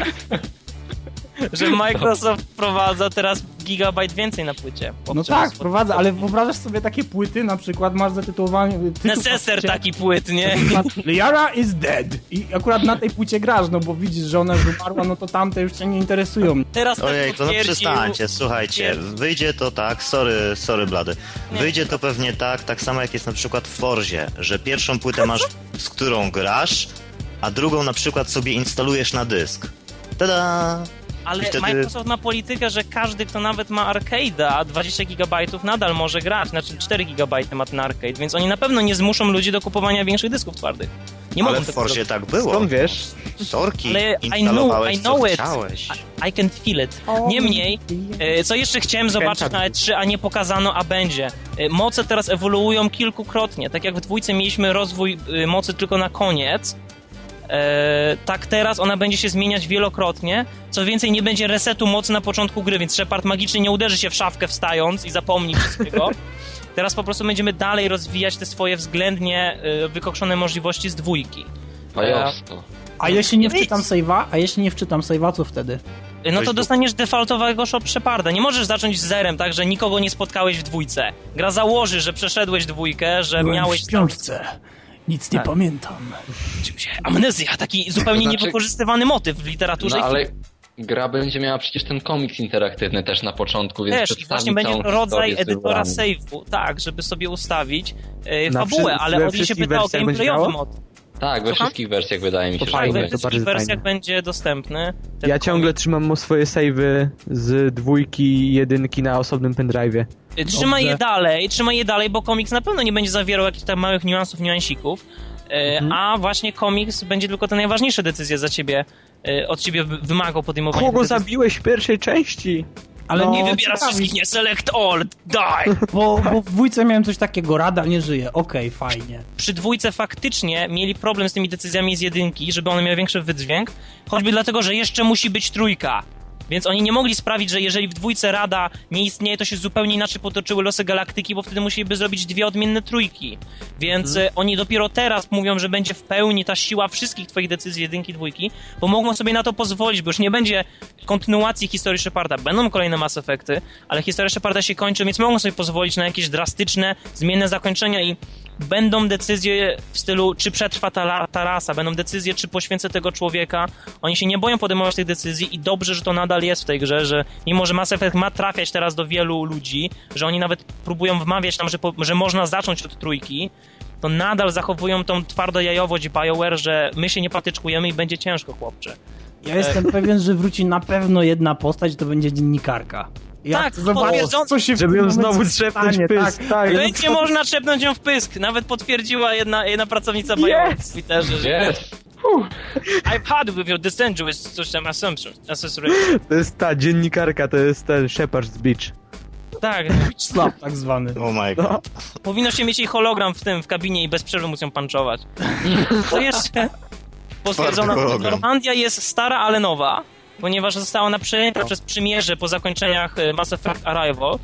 Speaker 5: że Microsoft wprowadza teraz gigabajt więcej na płycie.
Speaker 2: No tak, wprowadza, ale wyobrażasz sobie takie płyty, na przykład masz zatytułowanie... płycie,
Speaker 5: taki płyt, nie? (laughs)
Speaker 2: Liara is dead. I akurat na tej płycie grasz, no bo widzisz, że ona już umarła, no to tamte już cię nie interesują.
Speaker 5: Teraz
Speaker 3: Ojej,
Speaker 5: tak
Speaker 3: to no przestańcie, słuchajcie, wyjdzie to tak, sorry, sorry blady,
Speaker 5: Nie.
Speaker 3: wyjdzie to pewnie tak, tak samo jak jest na przykład w Forzie, że pierwszą płytę masz, z którą grasz, a drugą na przykład sobie instalujesz na dysk. Tada!
Speaker 5: Ale
Speaker 3: wtedy-
Speaker 5: Microsoft ma politykę, że każdy, kto nawet ma arcade'a, 20 GB nadal może grać, znaczy 4 GB ma ten arcade, więc oni na pewno nie zmuszą ludzi do kupowania większych dysków twardych. Nie
Speaker 3: Ale
Speaker 5: mogą
Speaker 3: w Forzie tak było.
Speaker 4: skąd wiesz?
Speaker 3: Sorki,
Speaker 5: Ale I know, I know
Speaker 3: co
Speaker 5: it.
Speaker 3: chciałeś.
Speaker 5: I, I can feel it. Niemniej, e, co jeszcze chciałem zobaczyć na E3, a nie pokazano, a będzie. E, Moce teraz ewoluują kilkukrotnie. Tak jak w dwójce mieliśmy rozwój e, mocy tylko na koniec, tak teraz ona będzie się zmieniać wielokrotnie. Co więcej, nie będzie resetu mocy na początku gry, więc Shepard magicznie nie uderzy się w szafkę wstając i zapomni wszystkiego. (laughs) Teraz po prostu będziemy dalej rozwijać te swoje względnie e, wykokszone możliwości z dwójki.
Speaker 1: Fajowsko.
Speaker 2: A jeśli nie wczytam save'a, a jeśli nie wczytam save'a, co wtedy?
Speaker 5: No to dostaniesz defaultowego shop Sheparda. Nie możesz zacząć z zerem, tak, że nikogo nie spotkałeś w dwójce. Gra założy, że przeszedłeś dwójkę, że
Speaker 2: Byłem
Speaker 5: miałeś
Speaker 2: w śpiączce. Nic nie
Speaker 5: Tak.
Speaker 2: pamiętam.
Speaker 5: amnezja, taki zupełnie
Speaker 1: To znaczy-
Speaker 5: niewykorzystywany motyw w literaturze.
Speaker 1: No ale gra będzie miała przecież ten komiks interaktywny też na początku, więc
Speaker 5: Też, i właśnie będzie rodzaj edytora save'u, tak, żeby sobie ustawić e, fabułę, ale on się pyta o gameplayowy mod.
Speaker 1: Tak, we
Speaker 5: Słucham?
Speaker 1: wszystkich wersjach wydaje mi się,
Speaker 4: To
Speaker 1: że
Speaker 5: Tak,
Speaker 4: fajne,
Speaker 5: we wszystkich
Speaker 4: bardzo
Speaker 5: wersjach
Speaker 4: fajne.
Speaker 5: będzie dostępny.
Speaker 4: Ja ciągle trzymam swoje savey z dwójki i jedynki na osobnym pendrive'ie.
Speaker 5: E, Trzymaj
Speaker 2: Dobrze.
Speaker 5: je dalej, trzymaj je dalej, bo komiks na pewno nie będzie zawierał jakichś tam małych niuansów, niuansików, e, a właśnie komiks będzie tylko te najważniejsze decyzje za ciebie, e, od ciebie wy- wymagał podejmowania
Speaker 4: Kogo
Speaker 5: decyzji.
Speaker 4: zabiłeś w pierwszej części?
Speaker 2: Ale
Speaker 5: Nie
Speaker 2: no,
Speaker 5: wybierasz
Speaker 2: ciekawi,
Speaker 5: wszystkich, nie select all, die! (laughs)
Speaker 2: Bo, bo w dwójce miałem coś takiego, Rada nie żyje. Okej, fajnie.
Speaker 5: Przy dwójce faktycznie mieli problem z tymi decyzjami z jedynki, żeby one miały większy wydźwięk, choćby dlatego, że jeszcze musi być trójka. Więc oni nie mogli sprawić, że jeżeli w dwójce Rada nie istnieje, to się zupełnie inaczej potoczyły losy galaktyki, bo wtedy musieliby zrobić dwie odmienne trójki. Więc e, oni dopiero teraz mówią, że będzie w pełni ta siła wszystkich twoich decyzji jedynki, dwójki, bo mogą sobie na to pozwolić, bo już nie będzie kontynuacji historii Sheparda. Będą kolejne Mass Effecty, ale historia Sheparda się kończy, więc mogą sobie pozwolić na jakieś drastyczne, zmienne zakończenia i będą decyzje w stylu, czy przetrwa ta, ta rasa, będą decyzje, czy poświęcę tego człowieka. Oni się nie boją podejmować tych decyzji i dobrze, że to nadal jest w tej grze, że mimo, że Mass Effect ma trafiać teraz do wielu ludzi, że oni nawet próbują wmawiać nam, że, po, że można zacząć od trójki, to nadal zachowują tą twardojajowość BioWare, że my się nie patyczkujemy i będzie ciężko, chłopcze.
Speaker 2: Ja jestem pewien, że wróci na pewno jedna postać, to będzie dziennikarka. Ja
Speaker 5: Tak,
Speaker 2: zobacz,
Speaker 5: potwierdzon-
Speaker 2: co się w
Speaker 4: Żeby
Speaker 2: tym
Speaker 4: ją znowu trzepnąć
Speaker 2: stanie,
Speaker 4: pysk.
Speaker 2: Tak, tak.
Speaker 5: Będzie można trzepnąć ją w pysk. Nawet potwierdziła jedna, jedna pracownica BioWare w Twitterze, że
Speaker 1: Yes.
Speaker 5: I've had with your distinguished system assumptions. accessory.
Speaker 4: To jest ta dziennikarka, to jest ten Shepherd's Beach.
Speaker 5: Tak,
Speaker 2: Slap tak zwany.
Speaker 3: Oh my god.
Speaker 5: powinno się mieć jej hologram w tym, w kabinie i bez przerwy móc ją panczować. (laughs) To jeszcze potwierdzono, że. Normandia jest stara, ale nowa, ponieważ została ona przejęta przez przymierze po zakończeniach e, Mass Effect Arrival.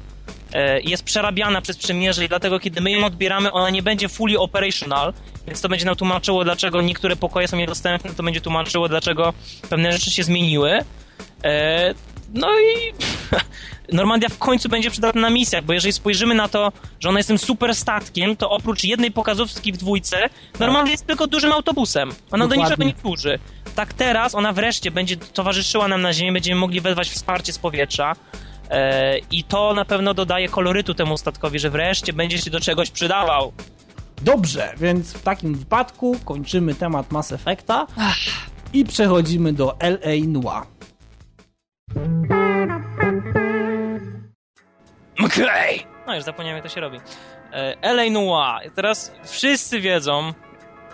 Speaker 5: E, Jest przerabiana przez przymierze i dlatego, kiedy my ją odbieramy, ona nie będzie fully operational, więc to będzie nam tłumaczyło, dlaczego niektóre pokoje są niedostępne, to będzie tłumaczyło, dlaczego pewne rzeczy się zmieniły. No i (laughs) Normandia w końcu będzie przydatna na misjach, bo jeżeli spojrzymy na to, że ona jest tym super statkiem, to oprócz jednej pokazówki w dwójce, Normandia jest tylko dużym autobusem. Ona do
Speaker 2: Dokładnie.
Speaker 5: niczego nie służy. Tak teraz ona wreszcie będzie towarzyszyła nam na ziemi, będziemy mogli wezwać wsparcie z powietrza. E, I to na pewno dodaje kolorytu temu statkowi, że wreszcie będzie się do czegoś przydawał.
Speaker 2: Dobrze, więc w takim wypadku kończymy temat Mass Effecta i przechodzimy do L.A. Noir.
Speaker 5: Okej! No już zapomniałem, jak to się robi. E, L.A. Teraz wszyscy wiedzą,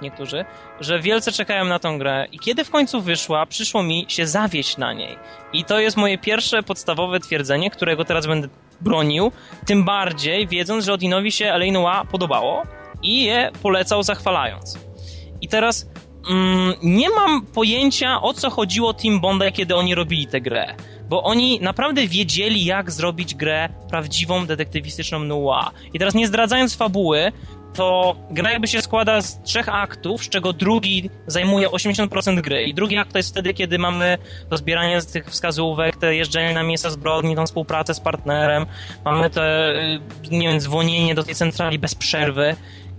Speaker 5: niektórzy, że wielce czekają na tą grę i kiedy w końcu wyszła, przyszło mi się zawieść na niej. I to jest moje pierwsze podstawowe twierdzenie, którego teraz będę bronił, tym bardziej wiedząc, że Odinowi się. Noir podobało i je polecał zachwalając. I teraz mm, nie mam pojęcia, o co chodziło Team Bondi, kiedy oni robili tę grę. Bo oni naprawdę wiedzieli, jak zrobić grę prawdziwą, detektywistyczną noir. I teraz nie zdradzając fabuły, to gra jakby się składa z trzech aktów, z czego drugi zajmuje 80% gry. I drugi akt to jest wtedy, kiedy mamy to zbieranie z tych wskazówek, te jeżdżenie na miejsca zbrodni, tą współpracę z partnerem, mamy te, y, nie wiem, dzwonienie do tej centrali bez przerwy.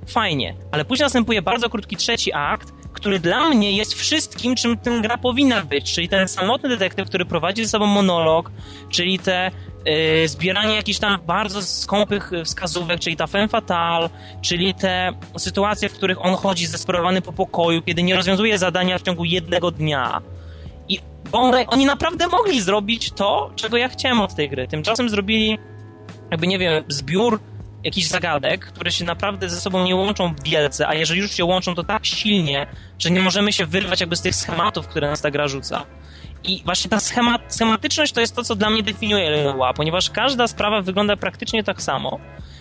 Speaker 5: Fajnie, ale później następuje bardzo krótki trzeci akt, który dla mnie jest wszystkim, czym tę gra powinna być, czyli ten samotny detektyw, który prowadzi ze sobą monolog, czyli te y, zbieranie jakichś tam bardzo skąpych wskazówek, czyli ta femme fatale, czyli te sytuacje, w których on chodzi zdesperowany po pokoju, kiedy nie rozwiązuje zadania w ciągu jednego dnia. I on, oni naprawdę mogli zrobić to, czego ja chciałem od tej gry. Tymczasem zrobili jakby, nie wiem, zbiór jakichś zagadek, które się naprawdę ze sobą nie łączą wielce, a jeżeli już się łączą, to tak silnie, że nie możemy się wyrwać jakby z tych schematów, które nas ta gra rzuca. I właśnie ta schemat, schematyczność to jest to, co dla mnie definiuje Lenoir, ponieważ każda sprawa wygląda praktycznie tak samo.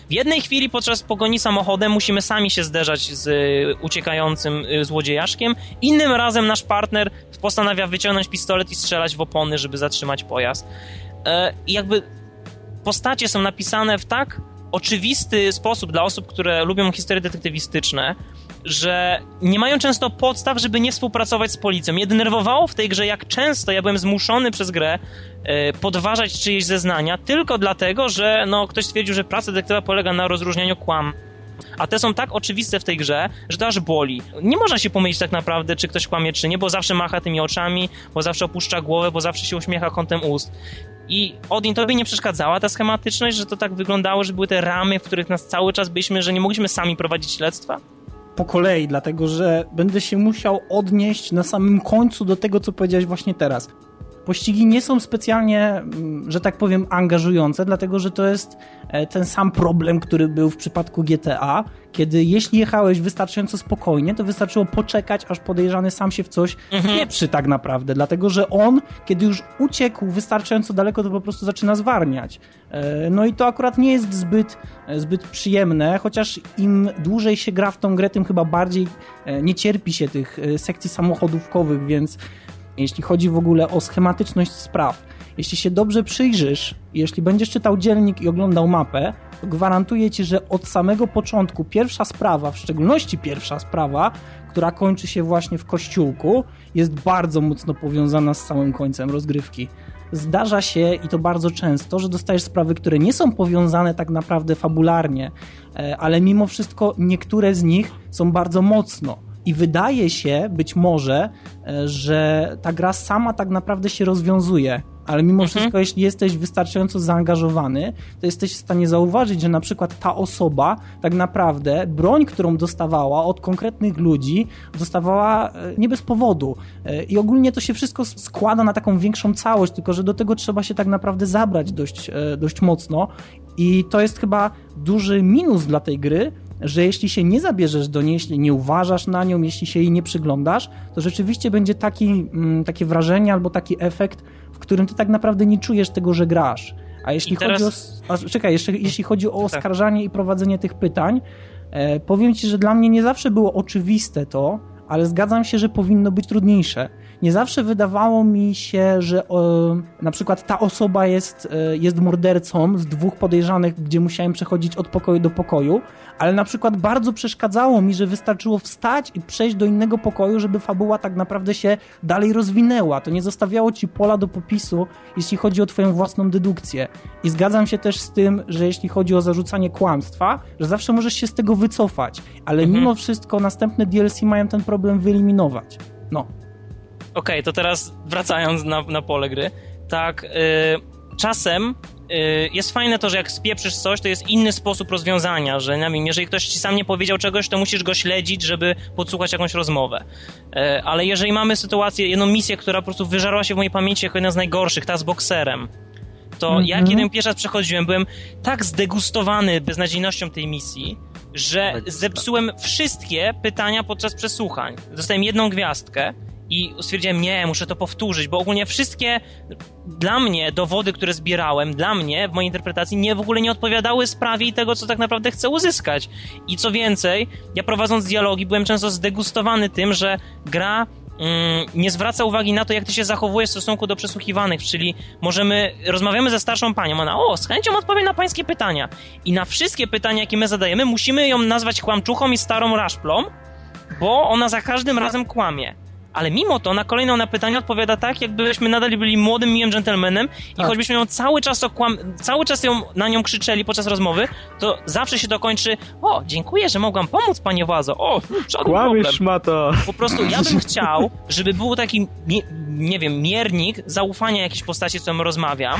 Speaker 5: W jednej chwili podczas pogoni samochodem musimy sami się zderzać z y, uciekającym y, złodziejaszkiem, innym razem nasz partner postanawia wyciągnąć pistolet i strzelać w opony, żeby zatrzymać pojazd. E, I jakby postacie są napisane w tak oczywisty sposób dla osób, które lubią historie detektywistyczne, że nie mają często podstaw, żeby nie współpracować z policją. Mnie denerwowało w tej grze, jak często ja byłem zmuszony przez grę e, podważać czyjeś zeznania, tylko dlatego, że no, ktoś stwierdził, że praca detektywa polega na rozróżnianiu kłam. A te są tak oczywiste w tej grze, że to aż boli. Nie można się pomylić tak naprawdę, czy ktoś kłamie, czy nie, bo zawsze macha tymi oczami, bo zawsze opuszcza głowę, bo zawsze się uśmiecha kątem ust. I Odin tobie nie przeszkadzała ta schematyczność, że to tak wyglądało, że były te ramy, w których nas cały czas byliśmy, że nie mogliśmy sami prowadzić śledztwa?
Speaker 2: po kolei, dlatego że będę się musiał odnieść na samym końcu do tego, co powiedziałeś właśnie teraz. Pościgi nie są specjalnie, mm, że tak powiem, angażujące, dlatego że to jest e, ten sam problem, który był w przypadku GTA, kiedy jeśli jechałeś wystarczająco spokojnie, to wystarczyło poczekać, aż podejrzany sam się w coś
Speaker 5: Mhm.
Speaker 2: pieprzy tak naprawdę, dlatego że on, kiedy już uciekł wystarczająco daleko, to po prostu zaczyna zwarniać. E, No i to akurat nie jest zbyt, e, zbyt przyjemne, chociaż im dłużej się gra w tą grę, tym chyba bardziej nie cierpi się tych sekcji samochodówkowych, więc jeśli chodzi w ogóle o schematyczność spraw, jeśli się dobrze przyjrzysz, jeśli będziesz czytał dziennik i oglądał mapę, to gwarantuję ci, że od samego początku pierwsza sprawa, w szczególności pierwsza sprawa, która kończy się właśnie w kościółku, jest bardzo mocno powiązana z całym końcem rozgrywki. zdarza się i to bardzo często, że dostajesz sprawy, które nie są powiązane tak naprawdę fabularnie, e, ale mimo wszystko niektóre z nich są bardzo mocno. I wydaje się, być może, e, że ta gra sama tak naprawdę się rozwiązuje ale mimo mhm. wszystko, jeśli jesteś wystarczająco zaangażowany, to jesteś w stanie zauważyć, że na przykład ta osoba tak naprawdę broń, którą dostawała od konkretnych ludzi, dostawała e, nie bez powodu. E, I ogólnie to się wszystko składa na taką większą całość, tylko że do tego trzeba się tak naprawdę zabrać dość, dość mocno. I to jest chyba duży minus dla tej gry, że jeśli się nie zabierzesz do niej, jeśli nie uważasz na nią, jeśli się jej nie przyglądasz, to rzeczywiście będzie taki, mm, takie wrażenie albo taki efekt, którym ty tak naprawdę nie czujesz tego, że grasz. A jeśli teraz... chodzi o. A, czekaj, jeszcze, jeśli chodzi o tak. oskarżanie i prowadzenie tych pytań, e, powiem ci, że dla mnie nie zawsze było oczywiste to, ale zgadzam się, że powinno być trudniejsze. Nie zawsze wydawało mi się, że o, na przykład ta osoba jest, e, jest mordercą z dwóch podejrzanych, gdzie musiałem przechodzić od pokoju do pokoju, ale na przykład bardzo przeszkadzało mi, że wystarczyło wstać i przejść do innego pokoju, żeby fabuła tak naprawdę się dalej rozwinęła. To nie zostawiało ci pola do popisu, jeśli chodzi o twoją własną dedukcję. I zgadzam się też z tym, że jeśli chodzi o zarzucanie kłamstwa, że zawsze możesz się z tego wycofać, ale mhm. mimo wszystko następne DLC mają ten problem wyeliminować. No.
Speaker 5: Okej, okay, to teraz wracając na, na pole gry. Tak, yy, czasem Y, jest fajne to, że jak spieprzysz coś, to jest inny sposób rozwiązania, że nie wiem, jeżeli ktoś ci sam nie powiedział czegoś, to musisz go śledzić, żeby podsłuchać jakąś rozmowę. Y, ale jeżeli mamy sytuację, jedną misję, która po prostu wyżarła się w mojej pamięci jako jedna z najgorszych, ta z bokserem, to mm -hmm. jak jeden pierwszy raz przechodziłem, byłem tak zdegustowany beznadziejnością tej misji, że zepsułem wszystkie pytania podczas przesłuchań. Dostałem jedną gwiazdkę i stwierdziłem, nie, muszę to powtórzyć, bo ogólnie wszystkie dla mnie dowody, które zbierałem, dla mnie w mojej interpretacji nie w ogóle nie odpowiadały sprawie i tego, co tak naprawdę chcę uzyskać. I co więcej, ja prowadząc dialogi byłem często zdegustowany tym, że gra mm, nie zwraca uwagi na to, jak ty się zachowujesz w stosunku do przesłuchiwanych, czyli możemy, rozmawiamy ze starszą panią, ona, o, z chęcią odpowie na pańskie pytania. I na wszystkie pytania, jakie my zadajemy, musimy ją nazwać kłamczuchą i starą raszplą, bo ona za każdym razem kłamie ale mimo to na kolejną na pytanie odpowiada tak, jakbyśmy nadal byli młodym, miłym dżentelmenem i tak. choćbyśmy ją cały czas okłam, cały czas ją, na nią krzyczeli podczas rozmowy, to zawsze się to kończy, o, dziękuję, że mogłam pomóc, panie Włazo, o, żaden Kłamiesz,
Speaker 4: szmato.
Speaker 5: Po prostu ja bym (laughs) chciał, żeby był taki, nie wiem, miernik zaufania jakiejś postaci, z którą rozmawiam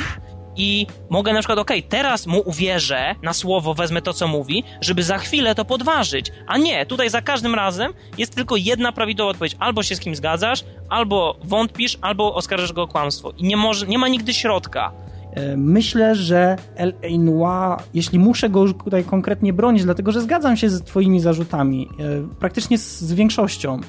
Speaker 5: i mogę na przykład, okej, okay, teraz mu uwierzę na słowo, wezmę to, co mówi, żeby za chwilę to podważyć. A nie, tutaj za każdym razem jest tylko jedna prawidłowa odpowiedź. Albo się z kim zgadzasz, albo wątpisz, albo oskarżysz go o kłamstwo. I nie, może, nie ma nigdy środka.
Speaker 2: E, myślę, że L.A. Jeśli muszę go tutaj konkretnie bronić, dlatego że zgadzam się z twoimi zarzutami, e, praktycznie z większością.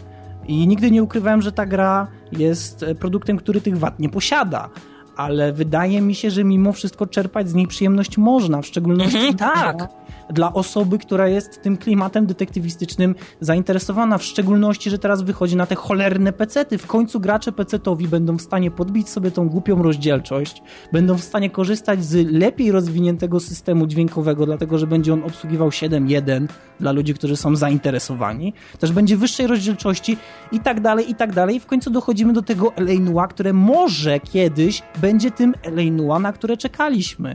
Speaker 2: I nigdy nie ukrywałem, że ta gra jest e, produktem, który tych wad nie posiada ale wydaje mi się, że mimo wszystko czerpać z niej przyjemność można, w szczególności mhm, tak dla osoby, która jest tym klimatem detektywistycznym zainteresowana, w szczególności, że teraz wychodzi na te cholerne pecety. W końcu gracze pecetowi będą w stanie podbić sobie tą głupią rozdzielczość, będą w stanie korzystać z lepiej rozwiniętego systemu dźwiękowego, dlatego że będzie on obsługiwał 7.1 dla ludzi, którzy są zainteresowani. Też będzie wyższej rozdzielczości i tak dalej, i tak dalej. I w końcu dochodzimy do tego Eleinua, które może kiedyś będzie tym Eleinua, na które czekaliśmy.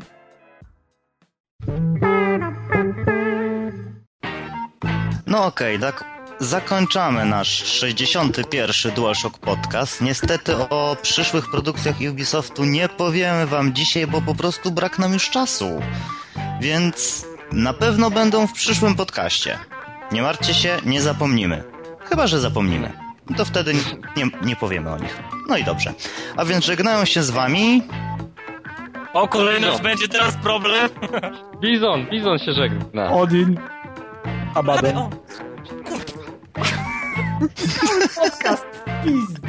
Speaker 3: No okej, okay, tak zakończamy nasz 61. DualShock Podcast. Niestety o przyszłych produkcjach Ubisoftu nie powiemy wam dzisiaj, bo po prostu brak nam już czasu. Więc na pewno będą w przyszłym podcaście. Nie martwcie się, nie zapomnimy. Chyba, że zapomnimy. To wtedy nie, nie powiemy o nich. No i dobrze. A więc żegnają się z wami
Speaker 5: o, kolejność będzie teraz problem.
Speaker 1: Bizon, Bizon się żegna.
Speaker 2: Odin. Abaden. Podcast. Pizdę.